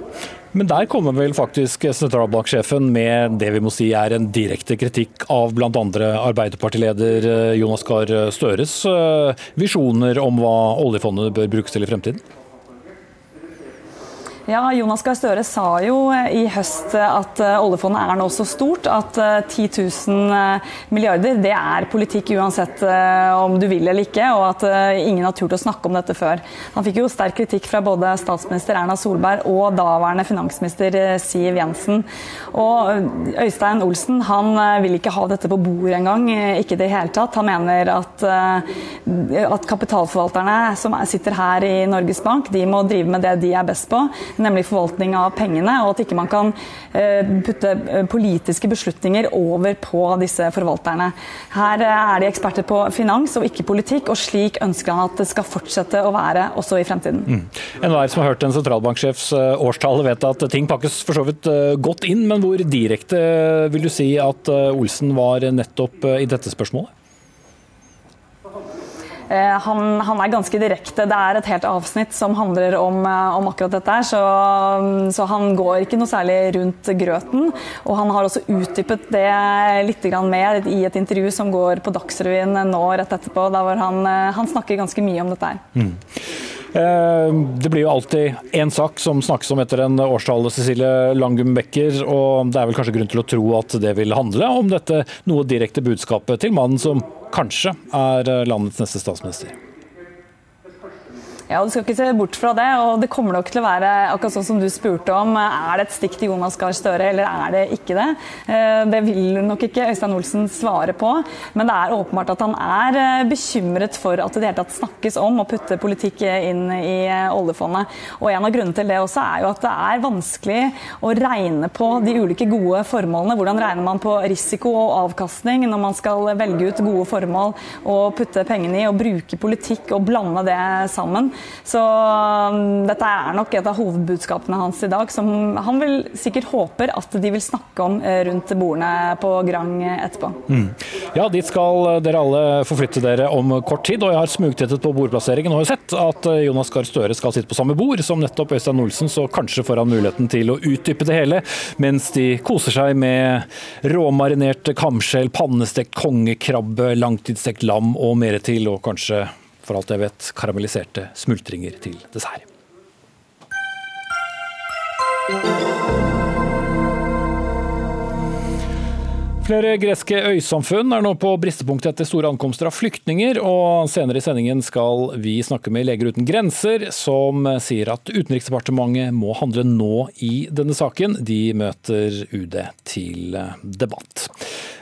Speaker 2: Men der kommer vel faktisk sentralbanksjefen med det vi må si er en direkte kritikk av bl.a. Arbeiderpartileder eh, Jonas Gahr Støres eh, visjoner om hva oljefondet bør brukes til i fremtiden?
Speaker 9: Ja, Jonas Gahr Støre sa jo i høst at eh, oljefondet er nå så stort at eh, 10 000 milliarder det er politikk uansett eh, om du vil eller ikke, og at eh, ingen har turt å snakke om dette før. Han fikk jo sterk kritikk fra både statsminister Erna Solberg og daværende finansminister eh, Siv Jensen. Og eh, Øystein Olsen han eh, vil ikke ha dette på bordet engang, eh, ikke i det hele tatt. Han mener at, eh, at kapitalforvalterne som sitter her i Norges Bank, de må drive med det de er best på nemlig forvaltning av pengene, og at ikke man kan eh, putte eh, politiske beslutninger over på disse forvalterne. Her eh, er de eksperter på finans og ikke politikk, og slik ønsker han at det skal fortsette å være også i fremtiden.
Speaker 2: Mm. Enhver som har hørt en sentralbanksjefs årstale vet at ting pakkes for så vidt godt inn, men hvor direkte vil du si at Olsen var nettopp i dette spørsmålet?
Speaker 9: Eh, Han, han, er ganske direkte. Det er et helt avsnitt som handler om, eh, om akkurat dette. så, så, han går ikke noe særlig rundt grøten. Og han har også utdypet det litt mer i et intervju som går på Dagsrevyen nå rett etterpå, der han, eh, han snakker ganske mye om dette her.
Speaker 2: Mm. Det blir jo alltid én sak som snakkes om etter en årstale, Cecilie Langum Becker. Og det er vel kanskje grunn til å tro at det vil handle om dette noe direkte budskapet til mannen som kanskje er landets neste statsminister.
Speaker 9: Ja, du skal ikke se bort fra det. og Det kommer nok til å være akkurat sånn som du spurte om. Er det et stikk til Jonas Gahr Støre, eller er det ikke det? Eh, det vil nok ikke Øystein Olsen svare på. Men det er åpenbart at han er eh, bekymret for at det hele tatt snakkes om å putte politikk inn i oljefondet. Og En av grunnene til det også er jo at det er vanskelig å regne på de ulike gode formålene. Hvordan regner man på risiko og avkastning når man skal velge ut gode formål og putte pengene i og bruke politikk og blande det sammen. Så um, dette er nok et av hovedbudskapene hans i dag, som han vil sikkert håper at de vil snakke om eh, rundt bordene på Grang etterpå. Mm.
Speaker 2: Ja, dit skal dere alle forflytte dere om kort tid, og jeg har smugtittet på bordplasseringen og har sett at eh, Jonas Gahr Støre skal sitte på samme bord som nettopp Øystein Olsen, så kanskje får han muligheten til å utdype det hele, mens de koser seg med råmarinert kamskjell, pannestekt kongekrabbe, langtidsstekt lam og mer til, og kanskje for alt jeg vet, karamelliserte smultringer til dessert. Flere greske øysamfunn er nå på bristepunktet etter store ankomster av flyktninger, og senere i sendingen skal vi snakke med Leger uten grenser, som sier at Utenriksdepartementet må handle nå i denne saken. De møter UD til debatt.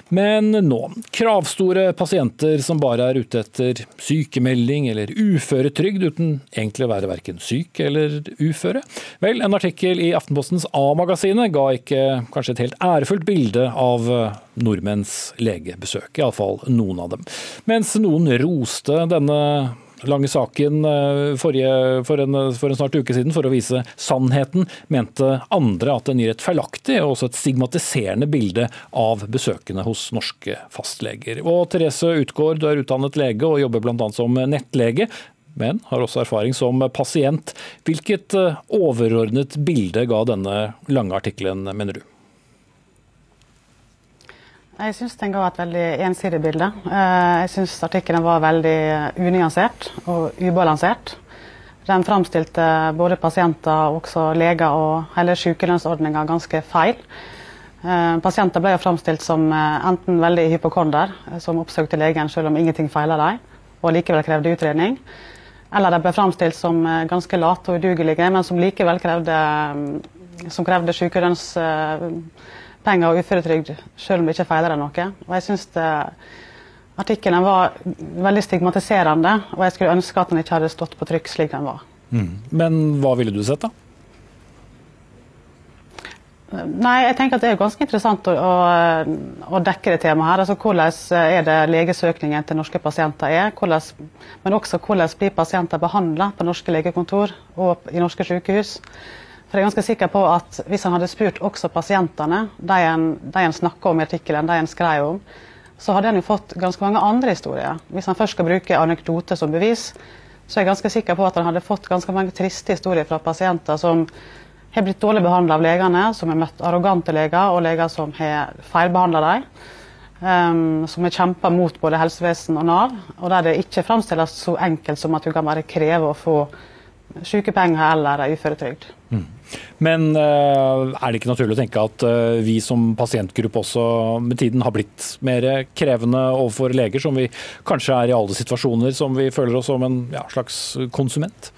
Speaker 2: Men nå, kravstore pasienter som bare er ute etter sykemelding eller uføretrygd uten egentlig å være verken syk eller uføre. Vel, en artikkel i Aftenpostens A-magasinet ga ikke kanskje et helt ærefullt bilde av nordmenns legebesøk, iallfall noen av dem. Mens noen roste denne lange saken eh, forrige, for, en, for, en, snart uke siden for å vise sannheten, mente andre at den gir et feilaktig og også et stigmatiserende bilde av besøkende hos norske fastleger. Og Therese Utgaard, du er utdannet lege og jobber bl.a. som nettlege men har også erfaring som pasient. Hvilket eh, overordnet bilde ga denne lange artikkelen, mener du?
Speaker 10: Jeg syns den ga et veldig ensidig bilde. Eh, jeg syns artikkelen var veldig unyansert og ubalansert. Den framstilte både pasienter, også leger og hele sykelønnsordninga ganske feil. Eh, pasienter ble jo framstilt som eh, enten veldig hypokonder, som oppsøkte legen selv om ingenting feila dem, og likevel krevde utredning. Eller de ble framstilt som ganske late og udugelige, men som likevel krevde, som krevde sykelønns penger og uføretrygd selv om det ikke feiler deg noe. Og jeg synes Artikkelen var veldig stigmatiserende, og jeg skulle ønske at den ikke hadde stått på trykk slik den var.
Speaker 2: Mm. Men hva ville du sett, da?
Speaker 10: Nei, jeg tenker at Det er ganske interessant å, å, å dekke det temaet. her. Altså, Hvordan er det legesøkningen til norske pasienter er, hvordan, men også hvordan blir pasienter behandla på norske legekontor og i norske sykehus. For jeg er ganske sikker på at Hvis han hadde spurt også pasientene, de en, de en snakker om i artikkelen, de en skrev om, så hadde han jo fått ganske mange andre historier. Hvis han først skal bruke anekdoter som bevis, så er jeg ganske sikker på at han hadde fått ganske mange triste historier fra pasienter som har blitt dårlig behandla av legene, som har møtt arrogante leger og leger som har feilbehandla dem. Um, som har kjempa mot både helsevesen og Nav, og der det ikke framstilles så enkelt som at du kan bare kreve å få sykepenger eller uføretrygd.
Speaker 2: Men uh, er det ikke naturlig å tenke at uh, vi som pasientgruppe også med tiden har blitt mer krevende overfor leger, som vi kanskje er i alle situasjoner, som vi føler oss som en ja, slags konsument?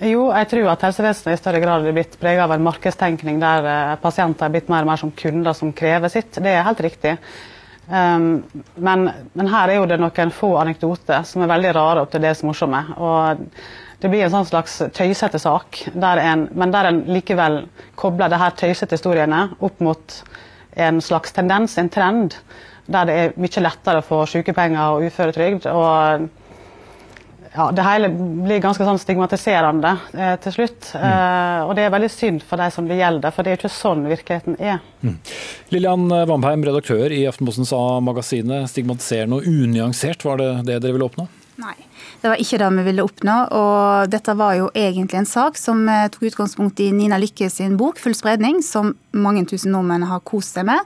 Speaker 10: Jo, jeg tror at helsevesenet i større grad er blitt preget av en markedstenkning der uh, pasienter er blitt mer og mer som kunder som krever sitt. Det er helt riktig. Um, men, men, her er jo det noen få anekdoter som er veldig rare og til dels morsomme. Og det blir en sånn slags tøysete sak, der en, men der en likevel kobler de her tøysete historiene opp mot en slags tendens, en trend, der det er mye lettere å få sykepenger og uføretrygd. og ja, det hele blir ganske sånn stigmatiserende eh, til slutt. Mm. Eh, og det er veldig synd for de som det gjelder, for det er jo ikke sånn virkeligheten er. Mm.
Speaker 2: Lillian Vamheim, redaktør i Aftenpostens A-magasinet. Stigmatiserende og unyansert, var det det dere ville oppnå?
Speaker 11: Nei. Det var ikke det vi ville oppnå. og Dette var jo egentlig en sak som eh, tok utgangspunkt i Nina Lykke sin bok 'Full spredning', som mange tusen nordmenn har kost seg med.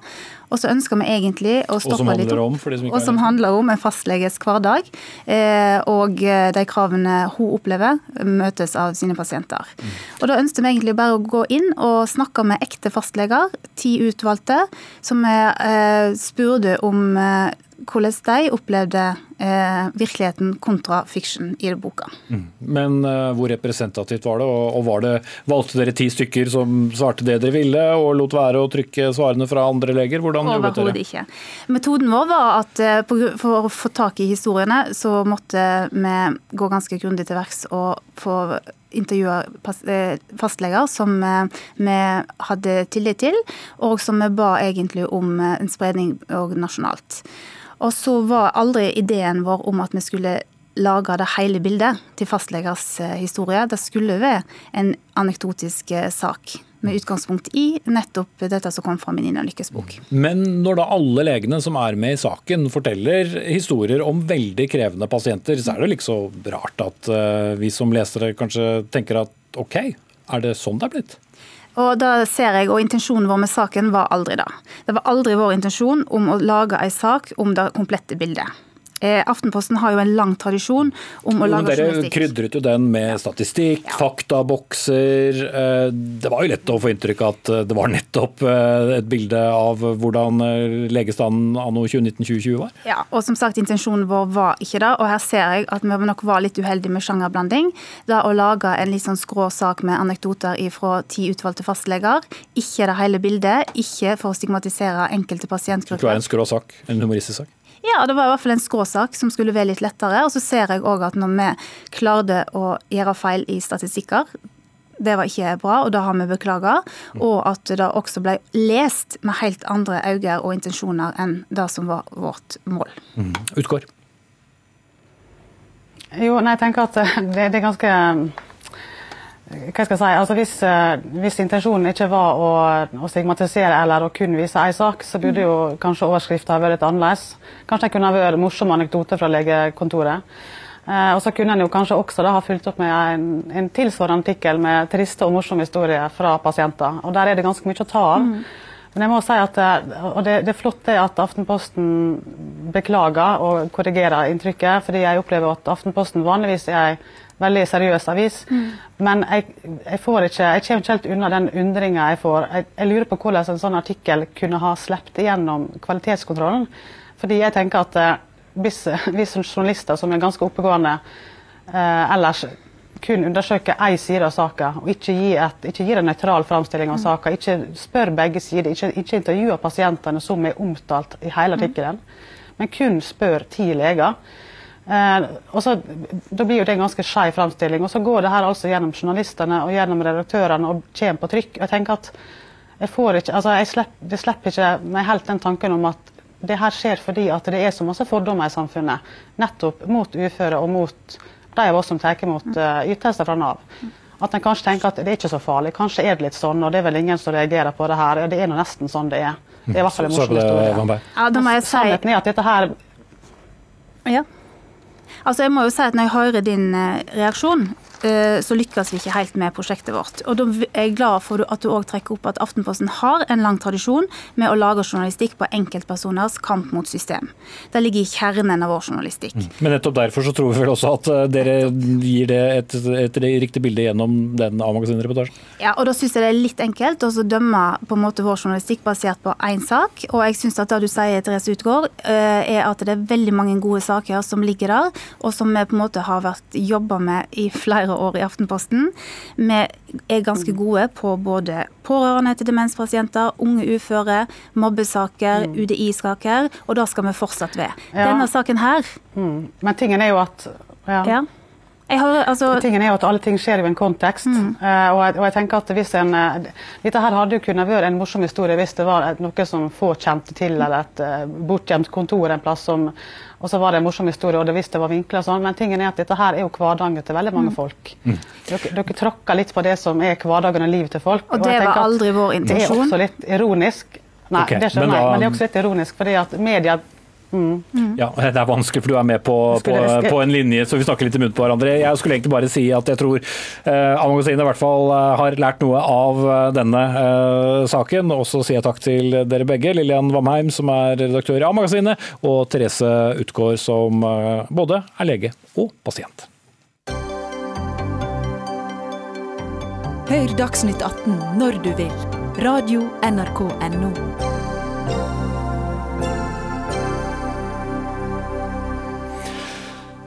Speaker 11: Og så ønsker vi egentlig å stoppe litt
Speaker 2: opp.
Speaker 11: Og som handler om en fastleges hverdag. Eh, og eh, de kravene hun opplever, møtes av sine pasienter. Mm. Og Da ønsker vi egentlig bare å gå inn og snakke med ekte fastleger, ti utvalgte, som spurte om hvordan de opplevde virkeligheten kontra fiction i boka.
Speaker 2: Mm. Men eh, hvor representativt var det, og, og var det, valgte dere ti stykker som svarte det dere ville, og lot være å trykke svarene fra andre leger? Hvordan?
Speaker 11: Overhodet ikke. Metoden vår var at uh, for å få tak i historiene, så måtte vi gå ganske grundig til verks og få intervjua fastleger som vi hadde tillit til, og som vi ba egentlig om en spredning nasjonalt. Og så var aldri ideen vår om at vi skulle lage det hele bildet til fastlegers eh, historie. Det skulle være en anekdotisk eh, sak med utgangspunkt i nettopp dette som kom fra min Nina Lykkes bok.
Speaker 2: Men når da alle legene som er med i saken forteller historier om veldig krevende pasienter, så er det liksom så rart at eh, vi som lesere kanskje tenker at OK, er det sånn det er blitt?
Speaker 11: Og da ser jeg, og Intensjonen vår med saken var aldri det. Det var aldri vår intensjon om å lage en sak om det komplette bildet. Eh, Aftenposten har jo en lang tradisjon om å lage
Speaker 2: dere journalistikk. Dere krydret jo den med statistikk, ja. faktabokser. Eh, det var jo lett å få inntrykk av at det var nettopp eh, et bilde av hvordan legestanden anno 2019-2020 var?
Speaker 11: Ja, og som sagt, intensjonen vår var ikke det. Og her ser jeg at vi nok var litt uheldige med sjangerblanding. Da å lage en litt sånn skrå sak med anekdoter fra ti utvalgte fastleger, ikke det hele bildet, ikke for å stigmatisere enkelte pasientgrupper.
Speaker 2: Det var en skrå sak, en humoristisk sak?
Speaker 11: Ja, det var i hvert fall en skråsak som skulle være litt lettere. Og så ser jeg òg at når vi klarte å gjøre feil i statistikker, det var ikke bra, og det har vi beklaga. Og at det også ble lest med helt andre øyne og intensjoner enn det som var vårt mål.
Speaker 2: Mm. Utgår.
Speaker 10: Jo, nei, jeg tenker at det, det er ganske hva skal jeg si, altså hvis, eh, hvis intensjonen ikke var å, å, stigmatisere eller å kun vise én sak, så burde jo kanskje overskriften vært litt annerledes. Kanskje det kunne vært morsomme anekdoter fra legekontoret. Eh, og så kunne en jo kanskje også da ha fulgt opp med en, en tilsvarende artikkel med triste og morsomme historier fra pasienter. Og der er det ganske mye å ta av. Mm. Men jeg må si at, eh, og det, det er flott det at Aftenposten beklager og korrigerer inntrykket, fordi jeg opplever at Aftenposten vanligvis er ei veldig seriøs avis. Mm. Men jeg, jeg, får ikke, jeg kommer ikke helt unna den undringa jeg får. Jeg, jeg, lurer på hvordan en sånn artikkel kunne ha sluppet igjennom kvalitetskontrollen. Fordi jeg tenker at eh, hvis, hvis journalister som er ganske oppegående eh, ellers kun undersøker én side av saka, og ikke gir, et, ikke gir en nøytral framstilling av mm. saka, ikke spør begge sider, ikke, ikke intervjuer pasientene som er omtalt i hele mm. men kun spør ti leger så, Da blir jo det en ganske skeiv framstilling. Og så går det her altså gjennom journalistene og gjennom redaktørene og kommer på trykk. jeg tenker at jeg får ikke, altså jeg slepp, Det slipper ikke meg helt den tanken om at det her skjer fordi at det er så masse fordommer i samfunnet. Nettopp mot uføre og mot de av oss som tar imot uh, ytelser fra Nav. At en kanskje tenker at det er ikke så farlig. Kanskje er det litt sånn, og det er vel ingen som reagerer på det her. Det er nå nesten sånn det er. Det er i hvert fall en morsom historie.
Speaker 11: Ja, da må jeg si...
Speaker 10: Sannheten er at dette her
Speaker 11: ja. Altså, jeg må jo si at Når jeg hører din eh, reaksjon, så lykkes vi ikke helt med prosjektet vårt. Og Da er jeg glad for at du òg trekker opp at Aftenposten har en lang tradisjon med å lage journalistikk på enkeltpersoners kamp mot system. Det ligger i kjernen av vår journalistikk. Mm.
Speaker 2: Men nettopp derfor så tror vi vel også at eh, dere gir det et, et riktig bilde gjennom den A-magasin-reportasjen?
Speaker 11: Ja, og da syns jeg det er litt enkelt å dømme på en måte vår journalistikk basert på én sak. Og jeg syns at det du sier, Therese Utgård, eh, er at det er veldig mange gode saker som ligger der, og som vi på en måte har vært jobba med i flere år i Aftenposten. Vi er ganske mm. gode på både pårørende til demenspasienter, unge uføre, mobbesaker, mm. UDI-saker, og det skal vi fortsatt ved. Ja. Denne saken her
Speaker 10: mm. Men tingen er jo at ja. ja.
Speaker 11: Har, altså,
Speaker 10: Tingen er jo at Alle ting skjer i en kontekst. Mm. Uh, og, jeg, og, jeg, tenker at hvis en, uh, Dette her hadde jo kunnet være en morsom historie hvis det var noe som få kjente til, eller et uh, bortgjemt kontor en plass som og så var det en morsom historie, og det visste det var vinkler og sånn. Men tingen er at dette her er jo hverdagen til veldig mange mm. folk. Mm. Dere, dere tråkker litt på det som er hverdagen og livet til folk.
Speaker 11: Og det og var aldri vår intensjon.
Speaker 10: Det er også litt ironisk. Nei, okay, det skjønner jeg, men det er også litt ironisk, fordi at media
Speaker 2: Mm. Ja, Det er vanskelig, for du er med på, på, på, en linje, så vi snakker litt i munnen på hverandre. Jeg skulle egentlig bare si at jeg tror eh, A-magasinet i hvert fall eh, har lært noe av eh, denne eh, saken. Og så sier jeg takk til dere begge. Lillian Vamheim, som er redaktør i A-magasinet, og Therese Utgaard, som eh, både er lege og pasient.
Speaker 5: Hør Dagsnytt 18 når du vil. Radio NRK Radio.nrk.no.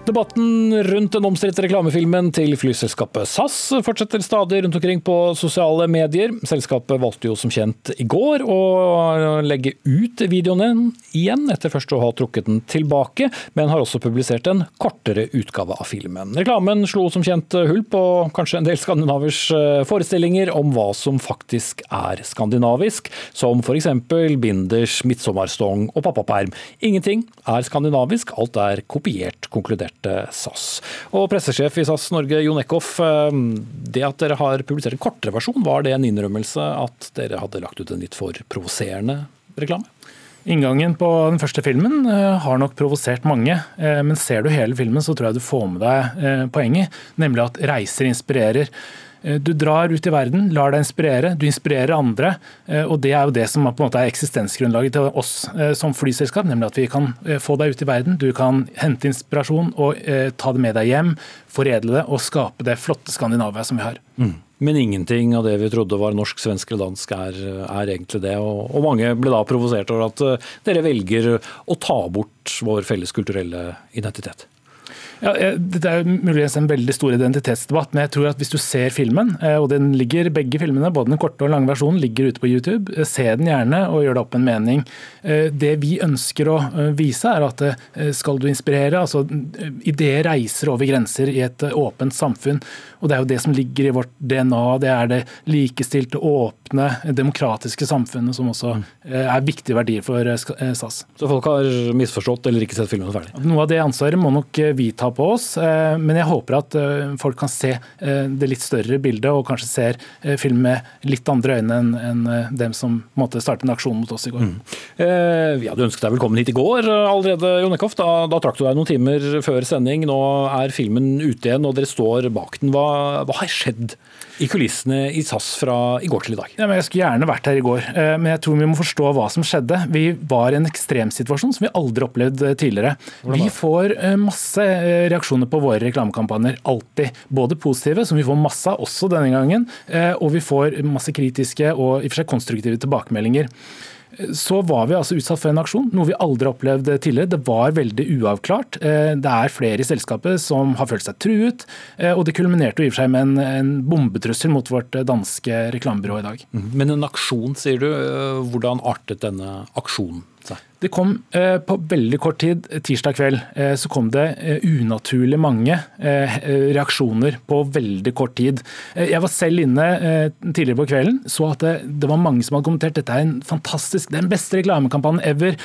Speaker 2: Debatten rundt den omstridte reklamefilmen til flyselskapet SAS fortsetter stadig rundt omkring på sosiale medier. Selskapet valgte jo som kjent i går å legge ut videoen igjen, etter først å ha trukket den tilbake, men har også publisert en kortere utgave av filmen. Reklamen slo som kjent hull på kanskje en del skandinavers eh, forestillinger om hva som faktisk er skandinavisk, som f.eks. binders, midtsommerstong og pappaperm. Ingenting er skandinavisk, alt er kopiert, konkludert publiserte SAS. Og Pressesjef i SAS Norge, Jon Eckhoff. Eh, det at dere har publisert en kortere versjon, var det en innrømmelse at dere hadde lagt ut en litt for provoserende reklame?
Speaker 12: Inngangen på den første filmen eh, har nok provosert mange, eh, men ser du hele filmen så tror jeg du får med deg poenget, nemlig at reiser inspirerer. Eh, du drar ut i verden, lar deg inspirere, du inspirerer andre. Eh, og Det er jo det som på en måte er eksistensgrunnlaget til oss eh, som flyselskap. Nemlig at vi kan få deg ut i verden, du kan hente inspirasjon og ta det med deg hjem. Foredle det og skape det flotte Skandinavia som vi har.
Speaker 2: Mm. Men ingenting av det vi trodde var norsk, svensk eller dansk er, er egentlig det. Og, og, mange ble da provosert over at dere velger å ta bort vår felles kulturelle identitet.
Speaker 12: Ja, Dette er muligens en veldig stor identitetsdebatt, men jeg tror at hvis du ser filmen, eh, og den ligger, begge filmene, både den korte og lange versjonen, ligger ute på YouTube, eh, se den gjerne og gjør deg opp en mening. Eh, det vi ønsker å vise, er at skal du inspirere, altså ideer reiser over grenser i et åpent samfunn. Og Det er jo det som ligger i vårt DNA. Det er det likestilte, åpne, demokratiske samfunnet som også er viktige verdier for SAS.
Speaker 2: Så folk har misforstått eller ikke sett filmen ferdig?
Speaker 12: Noe av det ansvaret må nok vi ta på oss. Eh, men jeg håper at eh, folk kan se eh, det litt større bildet, og kanskje ser film med litt andre øyne enn dem som måtte starte en aksjon mot oss i går. Mm.
Speaker 2: Vi hadde ønsket deg velkommen hit i går allerede, Jon Eckhoff. Da, da trakk du deg noen timer før sending. Nå er filmen ute igjen, og dere står bak den. Hva, hva har skjedd i kulissene i SAS fra i går til i dag?
Speaker 12: Ja, jeg skulle gjerne vært her i går, men jeg tror vi må forstå hva som skjedde. Vi var i en ekstremsituasjon som vi aldri opplevd tidligere. Vi får masse reaksjoner på våre reklamekampanjer. Alltid. Både positive, som vi får masse av også denne gangen, eh, og vi får masse kritiske og i og for seg konstruktive tilbakemeldinger så var vi altså utsatt for en aksjon, noe vi aldri har opplevd tidligere. Det var veldig uavklart. Eh, det er flere i selskapet som har følt seg truet, eh, og det kulminerte i og for seg med en, en bombetrussel mot vårt danske reklamebyrå i dag.
Speaker 2: Men en aksjon, sier du. Hvordan artet denne aksjonen?
Speaker 12: Det kom eh, på veldig kort tid, tirsdag kveld, eh, så kom det eh, unaturlig mange reaksjoner på veldig kort tid. Jeg var selv inne tidligere på kvelden, så at det var mange som hadde kommentert dette er en fantastisk, den beste reklamekampanjen ever.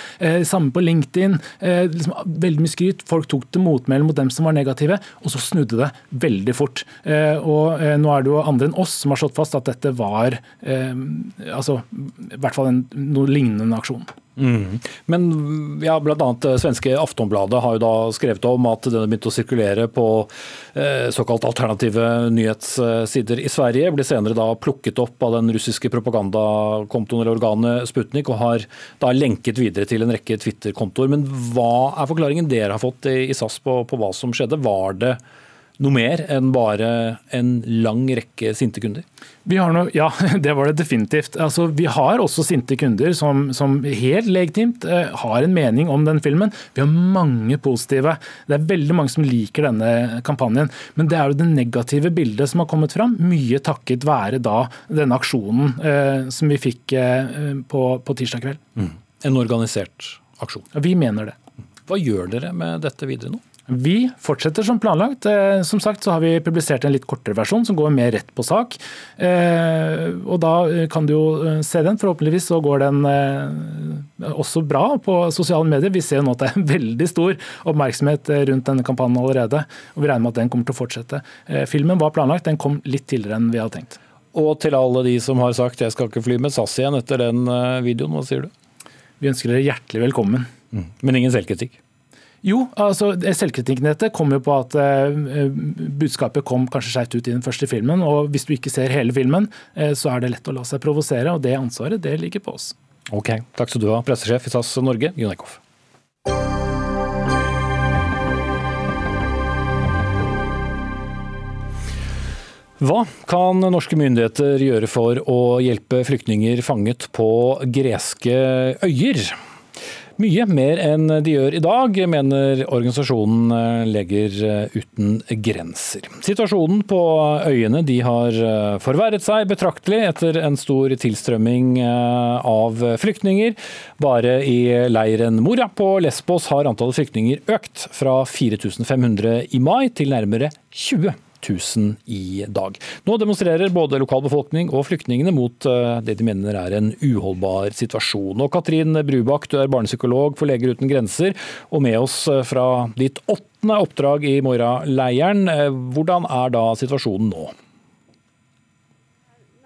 Speaker 12: Samme på LinkedIn. Liksom, veldig mye skryt. Folk tok til motmæle mot dem som var negative, og så snudde det veldig fort. Og nå er det jo andre enn oss som har slått fast at dette var altså, i hvert fall en, noe lignende aksjon.
Speaker 2: Mm. Men ja, bl.a. Eh, svenske Aftonbladet har jo da skrevet om at den begynte å sirkulere på eh, såkalt alternative nyhetssider i Sverige. Ble senere da plukket opp av den russiske propagandakontoen eller organet Sputnik, og har da lenket videre til en rekke Twitter-kontoer. Men hva er forklaringen dere har fått i SAS på, på hva som skjedde? Var det noe mer enn bare en lang rekke sinte kunder?
Speaker 12: Noe, ja, det var det definitivt. Altså, vi har også sinte kunder som, som helt legitimt eh, har en mening om den filmen. Vi har mange positive. Det er veldig mange som liker denne kampanjen. Men det er jo det negative bildet som har kommet fram, mye takket være da denne aksjonen eh, som vi fikk eh, på, på, tirsdag kveld. Mm.
Speaker 2: En organisert aksjon?
Speaker 12: Vi mener det.
Speaker 2: Hva gjør dere med dette videre nå?
Speaker 12: Vi fortsetter som planlagt. Eh, som sagt så har vi publisert en litt kortere versjon som går mer rett på sak. Eh, og da kan du jo eh, se den. Forhåpentligvis så går den også bra på sosiale medier. Vi ser jo nå at det er veldig stor oppmerksomhet rundt denne kampanjen allerede. Og vi regner med at den kommer til å fortsette. Filmen var planlagt, den kom litt tidligere enn vi hadde tenkt.
Speaker 2: Og til alle de som har sagt 'jeg skal ikke fly med SAS igjen' etter den videoen, hva sier du?
Speaker 12: Vi ønsker dere hjertelig velkommen.
Speaker 2: Mm. Men ingen selvkritikk?
Speaker 12: Jo, altså selvkritikken i dette kommer jo på at uh, budskapet kom kanskje skjevt ut i den første filmen. og Hvis du ikke ser hele filmen, uh, så er det lett å la seg provosere. og Det ansvaret det ligger på oss.
Speaker 2: Ok, Takk skal du ha, pressesjef i SAS Norge, Jon Eckhoff. Hva kan norske myndigheter gjøre for å hjelpe flyktninger fanget på greske øyer? Mye mer enn de gjør i dag, mener organisasjonen eh, Leger eh, uten grenser. Situasjonen på øyene har eh, forverret seg betraktelig etter en stor tilstrømming av flyktninger. Bare i leiren Moria på Lesbos har antallet flyktninger økt fra 4500 i mai til nærmere 20 000. 000 i dag. Nå demonstrerer både lokalbefolkning og flyktningene mot eh, det de mener er en uholdbar situasjon. Og Katrin Brubakk, du er barnepsykolog for Leger uten grenser, og med oss eh, fra ditt åttende oppdrag i Moria-leiren. Eh, hvordan er da situasjonen nå?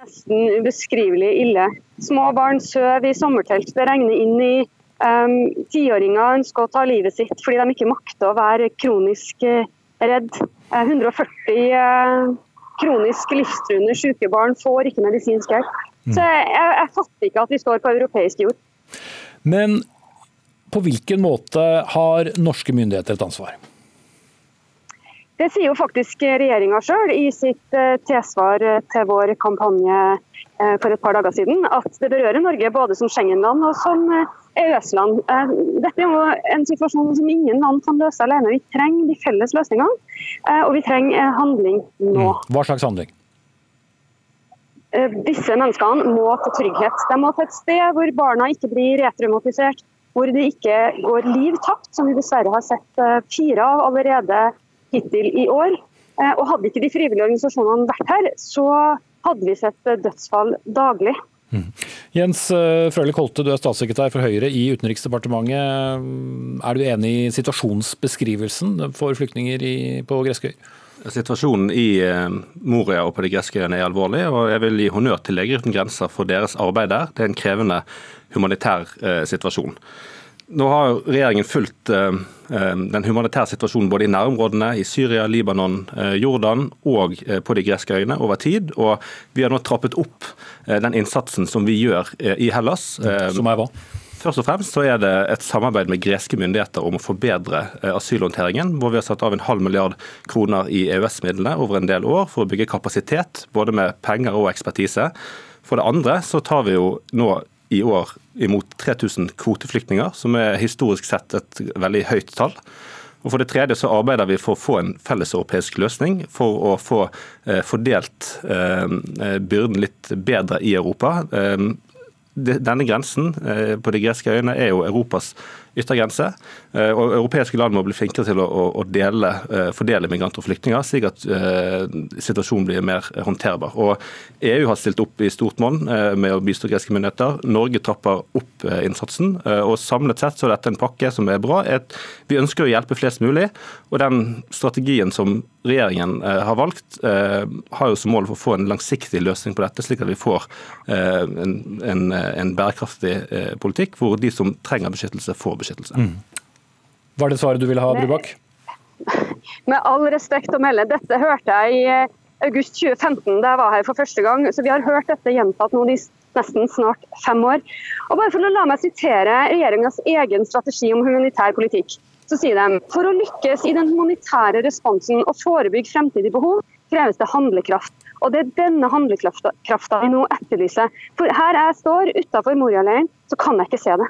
Speaker 13: Nesten ubeskrivelig ille. Små barn sover i sommertelt. Det regner inn i um, Tiåringer ønsker å ta livet sitt fordi de ikke makter å være kronisk redd. 140 eh, kronisk livstruende syke barn får ikke medisinsk hjelp. Mm. Så jeg, jeg, fatter ikke at vi står på europeisk jord.
Speaker 2: Men på hvilken måte har norske myndigheter et ansvar?
Speaker 13: Det sier jo faktisk regjeringa sjøl i sitt eh, tilsvar til vår kampanje eh, for et par dager siden, at det berører Norge både som Schengen-land og som EØS-land. Eh, dette er jo en situasjon som ingen land kan løse alene. Vi trenger de felles løsningene, eh, og vi trenger handling nå.
Speaker 2: Mm. Hva slags handling?
Speaker 13: Eh, disse menneskene må få trygghet. De må til et sted hvor barna ikke blir retraumatisert, hvor det ikke går liv tapt, som vi dessverre har sett fire av allerede hittil i år. Og Hadde ikke de frivillige organisasjonene vært her, så hadde vi sett dødsfall daglig.
Speaker 2: Mm. Jens eh, Frølich Holte, du er statssekretær for Høyre i Utenriksdepartementet. Er du enig i situasjonsbeskrivelsen for flyktninger på Greskøy?
Speaker 14: Situasjonen i eh, Moria og på de greske øyene er alvorlig, og jeg vil gi honnør til Leger uten grenser for deres arbeid der. Det er en krevende humanitær eh, situasjon. Nå har regjeringen fulgt eh, eh, den humanitære situasjonen både i nærområdene, i Syria, Libanon, eh, Jordan og på de greske øyene over tid. Og vi har nå trappet opp den innsatsen som vi gjør i Hellas.
Speaker 2: Som er hva?
Speaker 14: Først og fremst så er det et samarbeid med greske myndigheter om å forbedre asylhåndteringen, hvor vi har satt av en halv milliard kroner i EØS-midlene over en del år for å bygge kapasitet, både med penger og ekspertise. For det andre så tar vi jo nå i år imot 3000 kvoteflyktninger, som er historisk sett et veldig høyt tall. Og For det tredje så arbeider vi for å få en felleseuropeisk løsning for å få eh, fordelt eh, byrden litt bedre i Europa. Eh, denne grensen eh, på de greske øyene er jo Europas yttergrense. Eh, og Europeiske land må bli flinkere til å, å dele, eh, fordele migranter og flyktninger, slik at situasjonen blir mer håndterbar. Og EU har stilt opp i stort monn med å bistå greske myndigheter. Norge trapper opp innsatsen. og Samlet sett så er dette en pakke som er bra. Vi ønsker å hjelpe flest mulig. og Den strategien som regjeringen har valgt, har jo som mål for å få en langsiktig løsning på dette, slik at vi får en, en en bærekraftig eh, politikk hvor de som trenger beskyttelse, får beskyttelse. Mm.
Speaker 2: Var det svaret du ville ha, Brubakk?
Speaker 13: Med all respekt å melde, dette hørte jeg i eh, august 2015, da jeg var her for første gang. Så vi har hørt dette gjentatt nå de nesten snart fem år. Og bare for å La meg sitere regjeringas egen strategi om humanitær politikk. Så sier de for å lykkes i den humanitære responsen og forebygge fremtidige behov, kreves det handlekraft. Og Det er denne handlekrafta vi nå etterlyser. For her jeg står utafor Moria-leiren, så kan jeg ikke se det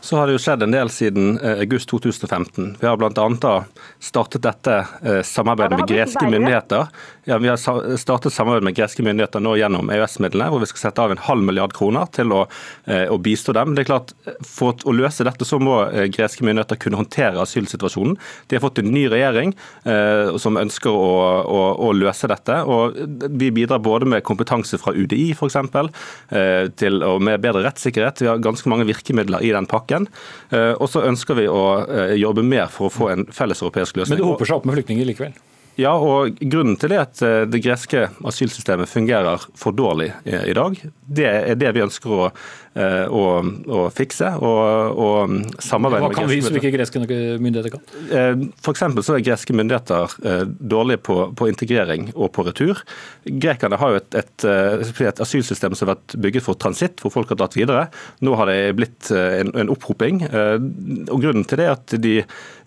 Speaker 14: så har det jo skjedd en del siden eh, august 2015. Vi har bl.a. startet dette eh, samarbeidet med greske myndigheter. Ja, vi har startet samarbeid med greske myndigheter nå gjennom EØS-midlene, hvor vi skal sette av en halv milliard kroner til å, eh, å, bistå dem. Det er klart, For å løse dette så må greske myndigheter kunne håndtere asylsituasjonen. De har fått en ny regjering eh, som ønsker å, å, å, løse dette. og Vi bidrar både med kompetanse fra UDI f.eks., eh, til, og med bedre rettssikkerhet. Vi har ganske mange virkemidler i den pakken pakken. Eh, og så ønsker vi å eh, jobbe mer for å få en felleseuropeisk løsning.
Speaker 2: Men det hoper seg opp med flyktninger likevel?
Speaker 14: Ja, og Grunnen til det at eh, det greske asylsystemet fungerer for dårlig i dag, det er det vi ønsker å, å, å fikse. og, og samarbeide
Speaker 2: Hva kan vi som ikke greske myndigheter
Speaker 14: kan? For så er greske myndigheter dårlige på, på, integrering og på retur. Grekerne har jo et, et, et, asylsystem som har vært bygget for transitt, hvor folk har dratt videre. Nå har det blitt en, en opphoping. og Grunnen til det er at de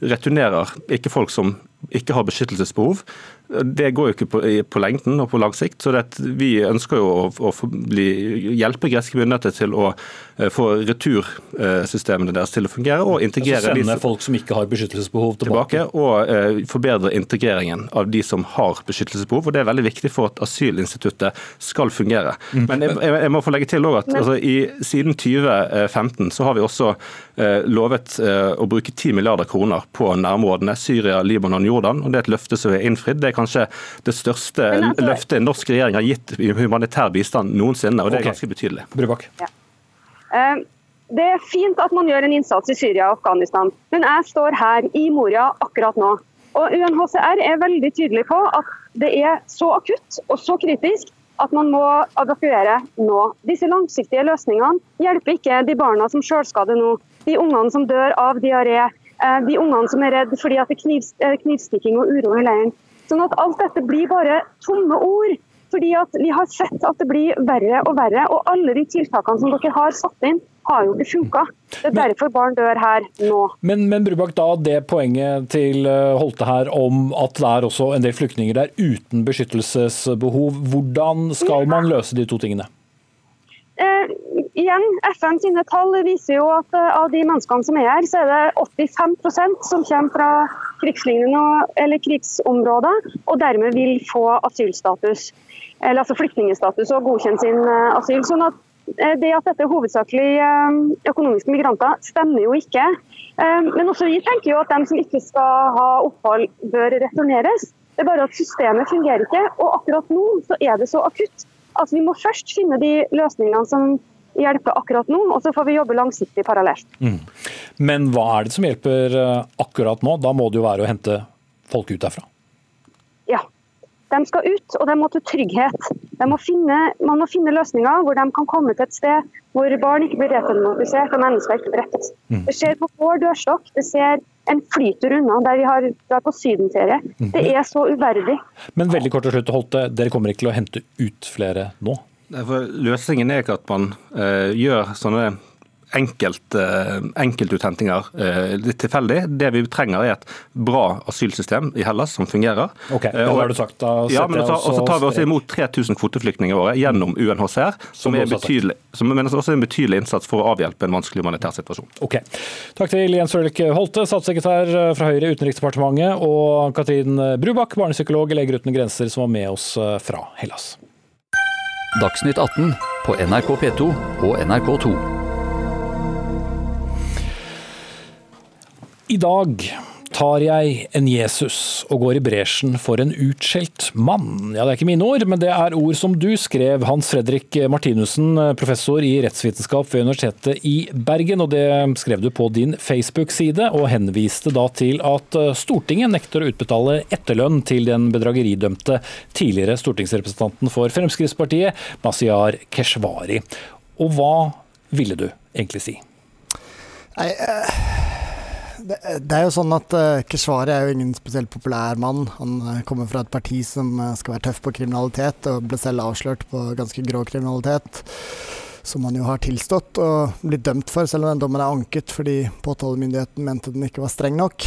Speaker 14: returnerer ikke folk som ikke har beskyttelsesbehov, Det går jo ikke på, på lengden og på lang sikt. så det, Vi ønsker jo å, å bli, hjelpe greske myndigheter til å få retursystemene deres til å fungere og integrere
Speaker 2: altså sende folk som ikke har beskyttelsesbehov
Speaker 14: tilbake. tilbake og uh, forbedre integreringen av de som har beskyttelsesbehov. og Det er veldig viktig for at asylinstituttet skal fungere. Mm. Men jeg, jeg, må få legge til at altså, i, siden 2015 så har vi også eh, lovet å bruke 10 milliarder kroner på nærområdene Syria, Libanon, Jordan. og Det er et løfte som er innfridd. Det er kanskje det største altså, løftet en norsk regjering har gitt i humanitær bistand noensinne, og det er ganske betydelig.
Speaker 2: Brubak. Ja.
Speaker 13: Uh, det er fint at man gjør en innsats i Syria og Afghanistan, men jeg står her i Moria akkurat nå. Og UNHCR er veldig tydelig på at det er så akutt og så kritisk at man må evakuere nå. Disse langsiktige løsningene hjelper ikke de barna som selvskader nå, de ungene som dør av diaré, eh, de ungene som er redd fordi det er knivstikking og uro i leiren. Sånn at alt dette blir bare tomme ord. Fordi at Vi har sett at det blir verre og verre, og alle de tiltakene som dere har satt inn, har jo ikke funka. Det er derfor barn dør her nå.
Speaker 2: Men, men Brubak, da det poenget til eh, Holte her om at det er også en del flyktninger der uten beskyttelsesbehov. Hvordan skal man løse de to tingene?
Speaker 13: Eh, igjen, FN sine tall viser jo at eh, av de menneskene som er her, så er det 85% som kommer fra krigslignende eller krigsområder, og dermed vil få asylstatus. Eller altså flyktningstatus og godkjent sin eh, asyl. sånn at eh, det at dette er hovedsakelig økonomiske migranter, stemmer jo ikke. Men også vi tenker jo at de som ikke skal ha opphold, bør returneres. Det er bare at systemet fungerer ikke. Og akkurat nå så er det så akutt at vi må først finne de løsningene som hjelper akkurat nå, og så får vi jobbe langsiktig parallelt. Mm.
Speaker 2: Men hva er det som hjelper eh, akkurat nå? Da må det jo være å hente folk ut derfra?
Speaker 13: De skal ut, og de må til trygghet. Må finne, man må finne løsninger hvor de kan komme til et sted hvor barn ikke blir retenomatisert og mennesker ikke drept. Mm. Det skjer på vår dørstokk. Det ser en flytur unna der vi har, drar på sydenferie. Mm. Det er så uverdig.
Speaker 2: Men veldig kort til slutt, Holte, dere kommer ikke til å hente ut flere nå?
Speaker 14: løsningen er ikke at man uh, gjør sånne enkelt, uh, enkeltuthentinger uh, litt tilfeldig. Det vi trenger er et bra asylsystem i Hellas som fungerer.
Speaker 2: Ok, det har du sagt. Da
Speaker 14: ja, men også, også tar vi også imot 3000 kvoteflyktninger i året gjennom UNHCR, som, er betydelig, som men også en betydelig innsats for å avhjelpe en vanskelig humanitær situasjon.
Speaker 2: Ok. Takk til Jens Ørlik Holte, statssekretær fra Høyre i Utenriksdepartementet, og Katrin Brubakk, barnepsykolog i Leger uten grenser, som var med oss fra Hellas.
Speaker 15: Dagsnytt 18 på NRK P2 og NRK2.
Speaker 2: I dag tar jeg en Jesus og går i bresjen for en utskjelt mann. Ja, Det er ikke mine ord, men det er ord som du skrev, Hans Fredrik Martinussen, professor i rettsvitenskap ved Universitetet i Bergen. og Det skrev du på din Facebook-side, og henviste da til at Stortinget nekter å utbetale etterlønn til den bedrageridømte tidligere stortingsrepresentanten for Fremskrittspartiet, Masiar Keshvari. Og hva ville du egentlig si?
Speaker 16: Nei, uh det, er jo sånn at uh, Keshvari er jo ingen spesielt populær mann. Han uh, kommer fra et parti som uh, skal være tøff på kriminalitet, og ble selv avslørt på ganske grå kriminalitet. Som han jo har tilstått og blitt dømt for, selv om den dommen er anket fordi påtalemyndigheten mente den ikke var streng nok.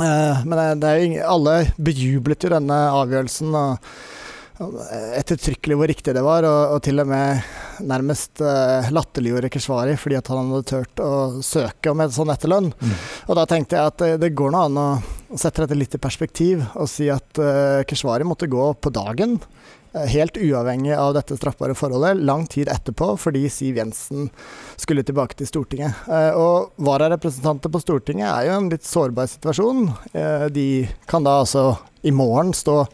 Speaker 16: men det, det er jo ingen, alle bejublet jo denne avgjørelsen. og ettertrykkelig hvor riktig det var, og, og til og med nærmest uh, latterliggjorde Keshvari fordi at han hadde turt å søke om en sånn etterlønn. Mm. Og da tenkte jeg at det, det går nå an å sette dette litt i perspektiv og si at uh, Keshvari måtte gå på dagen. Helt uavhengig av dette straffbare forholdet, lang tid etterpå, fordi Siv Jensen skulle tilbake til Stortinget. Og vararepresentanter på Stortinget er jo en litt sårbar situasjon. de kan da altså i morgen stå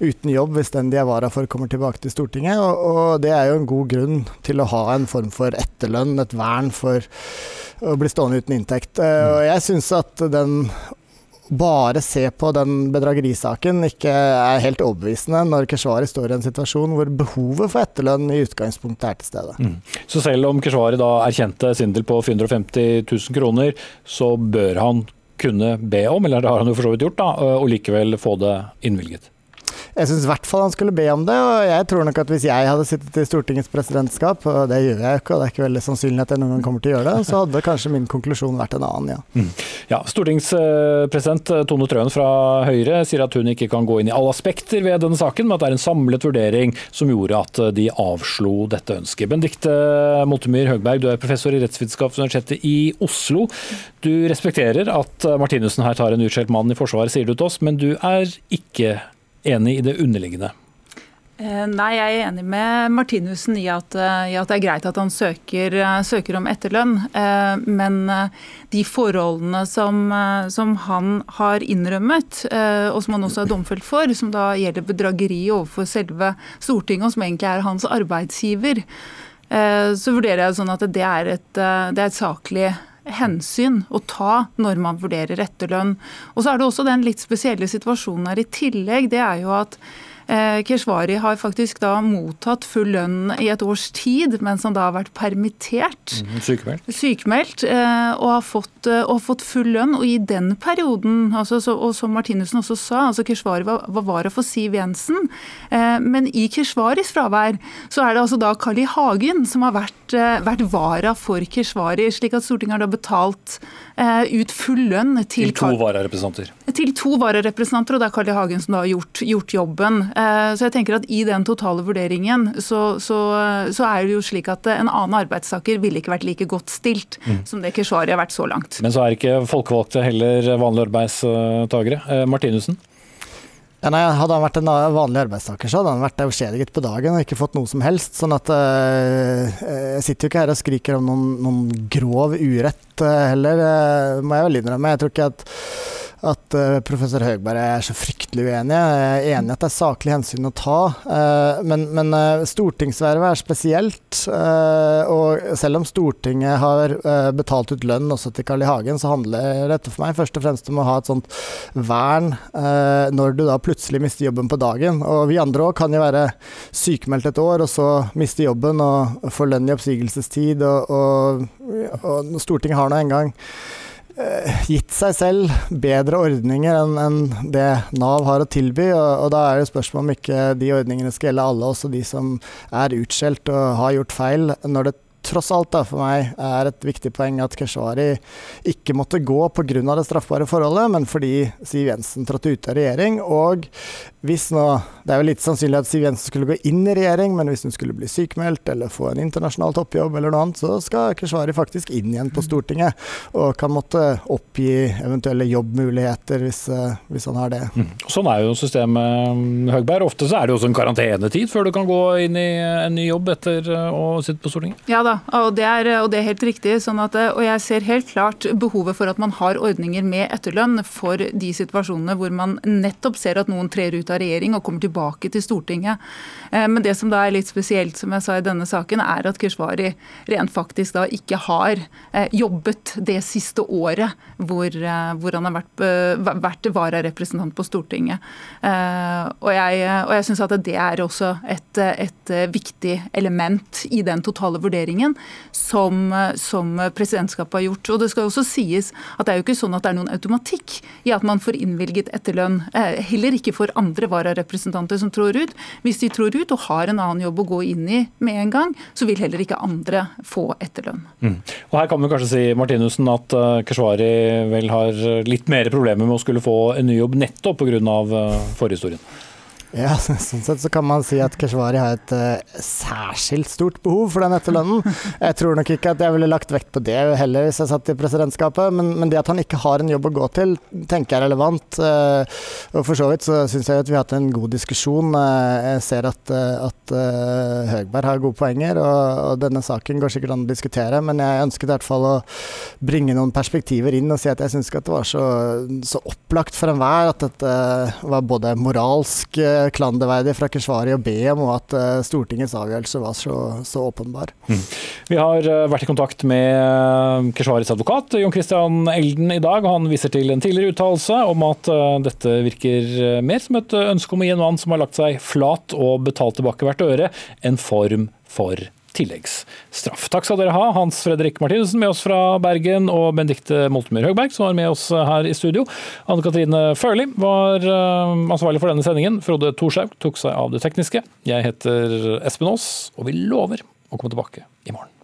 Speaker 16: uten jobb hvis den de er vara for, kommer tilbake til Stortinget. Og, og, det er jo en god grunn til å ha en form for etterlønn, et vern for å bli stående uten inntekt. Eh, og jeg syns at den bare se på den bedragerisaken ikke er helt overbevisende når Keshvari står i en situasjon hvor behovet for etterlønn i utgangspunktet er til stede. Mm.
Speaker 2: Så selv om Keshvari da erkjente svindel på 450 000 kroner, så bør han kunne be om, eller det har han jo for så vidt gjort, da, og likevel få det innvilget?
Speaker 16: Jeg syns i hvert fall han skulle be om det, og jeg tror nok at hvis jeg hadde sittet i Stortingets presidentskap, og det gjør jeg jo ikke, og det er ikke veldig sannsynlig at jeg noen gang kommer til å gjøre det, så hadde kanskje min konklusjon vært en annen, ja.
Speaker 2: Mm. Ja, Stortingspresident Tone Trøen fra Høyre sier at hun ikke kan gå inn i alle aspekter ved denne saken, men at det er en samlet vurdering som gjorde at de avslo dette ønsket. Benedicte Moltemyr Høgberg, du er professor i rettsvitenskap ved Universitetet i Oslo. Du respekterer at Martinussen her tar en utskjelt mann i Forsvaret, sier du til oss, men du er ikke enig i det underliggende?
Speaker 17: Eh, nei, jeg er enig med Martinussen i at, eh, i at det er greit at han søker, eh, søker, om etterlønn. Men de forholdene som, som, han har innrømmet, og som han også er domfelt for, som da gjelder bedrageri overfor selve Stortinget, og som egentlig er hans arbeidsgiver, så vurderer jeg sånn at det er et, det er et saklig hensyn å ta når man vurderer etterlønn. Og så er det også den litt spesielle situasjonen her i tillegg. Det er jo at Keshvari har faktisk da mottatt full lønn i et års tid, mens han da har vært permittert.
Speaker 2: Mm, sykemeldt.
Speaker 17: Sykemeldt, eh, og har, fått, og har fått, full lønn. Og i den perioden, altså, og som Martinussen også sa, altså Keshvari var, var vara for Siv Jensen. Men i Keshvaris fravær så er det altså da Carl I. Hagen som har vært, vært vara for Keshvari, slik at Stortinget har da betalt ut full lønn til,
Speaker 2: til to vararepresentanter.
Speaker 17: Til to vararepresentanter, og det er Carl I. Hagen som da har gjort, gjort jobben. Eh, så jeg tenker at I den totale vurderingen så, så, så, er det jo slik at en annen arbeidstaker ville ikke vært like godt stilt mm. som det Keshvari har vært så langt.
Speaker 2: Men så er ikke folkevalgte heller vanlige arbeidstakere. Eh, Martinussen?
Speaker 16: Ja, nei, hadde han vært en vanlig arbeidstaker, så hadde han vært avskjediget på dagen og ikke fått noe som helst. sånn at øh, Jeg sitter jo ikke her og skriker om noen, noen grov urett øh, heller, øh, må jeg vel innrømme. Jeg tror ikke at at uh, professor Høgberg er så fryktelig uenig. Jeg er enig at det er saklig hensyn å ta, uh, men, men uh, stortingsvervet er spesielt. og selv om Stortinget har betalt ut lønn også til Carl I. Hagen, så handler dette for meg først og fremst om å ha et sånt vern når du da plutselig mister jobben på dagen. Og vi andre òg kan jo være sykemeldt et år, og så miste jobben og få lønn i oppsigelsestid, og, og, og Stortinget har nå engang Eh, gitt seg selv bedre ordninger enn en det Nav har å tilby. Og, og da er det spørsmål om ikke de ordningene skal gjelde alle, også de som er utskjelt og har gjort feil. Når det tross alt da, for meg er et viktig poeng at Keshvari ikke måtte gå pga. det straffbare forholdet, men fordi Siv Jensen trådte ut av regjering. Og hvis nå Det er jo litt sannsynlig at Siv Jensen skulle gå inn i regjering, men hvis hun skulle bli sykemeldt eller få en internasjonal toppjobb eller noe annet, så skal Keshvari faktisk inn igjen på Stortinget. Og kan måtte oppgi eventuelle jobbmuligheter hvis, eh, hvis han har det.
Speaker 2: Mm. Sånn er jo systemet, Høgberg. Ofte så er det jo også en karantenetid før du kan gå inn i en ny jobb etter eh, å sitte på Stortinget.
Speaker 17: Ja da, og det er, og det er helt riktig. Sånn at, og jeg ser helt klart behovet for at man har ordninger med etterlønn for de situasjonene hvor man nettopp ser at noen trer ut av regjering og kommer tilbake til Stortinget. Eh, men det som da er litt spesielt, som jeg sa i denne saken, er at Keshvari rent faktisk da ikke har eh, jobbet det siste året hvor, eh, hvor han har vært, vært vararepresentant på Stortinget. Og jeg, og jeg syns at det er også et, et viktig element i den totale vurderingen som, som, presidentskapet har gjort. Og Det skal også sies at det er jo ikke sånn at det er noen automatikk i at man får innvilget etterlønn. Heller ikke for andre vararepresentanter som trår ut. Hvis de trår ut og har en annen jobb å gå inn i med en gang, så vil heller ikke andre få etterlønn.
Speaker 2: Mm. Og Her kan vi kanskje si Martinussen, at uh, Keshvari vel har litt mer problemer med å skulle få en ny jobb nettopp pga. Uh, forhistorien?
Speaker 16: Ja, sånn sett så kan man si at Keshvari har et uh, særskilt stort behov for den etterlønnen. Jeg tror nok ikke at jeg ville lagt vekt på det heller hvis jeg satt i presidentskapet, men, men det at han ikke har en jobb å gå til, tenker jeg er relevant. Uh, og for så vidt så syns jeg at vi har hatt en god diskusjon. Uh, jeg ser at, at Høgberg har gode poenger, og, og, denne saken går sikkert an å diskutere, men jeg ønsket i hvert fall å bringe noen perspektiver inn og si at jeg syns ikke at det var så, så opplagt for enhver at dette var både moralsk klanderverdig fra Keshvari å be om at eh, Stortingets avgjørelse var så, så åpenbar. Mm.
Speaker 2: Vi har eh, vært i kontakt med eh, Keshvaris advokat Jon Christian Elden i dag. og Han viser til en tidligere uttalelse om at dette virker mer som et ønske om å gi en mann som har lagt seg flat og betalt tilbake hvert øre, en form for tilleggsstraff. Takk skal dere ha, Hans Fredrik Martinussen med oss fra Bergen, og Benedicte Moltemyr Høgberg, som var med oss her i studio. Anne Katrine Førli var eh, ansvarlig for denne sendingen. Frode Thorshaug tok seg av det tekniske. Jeg heter Espen Aas, og vi lover å komme tilbake i morgen.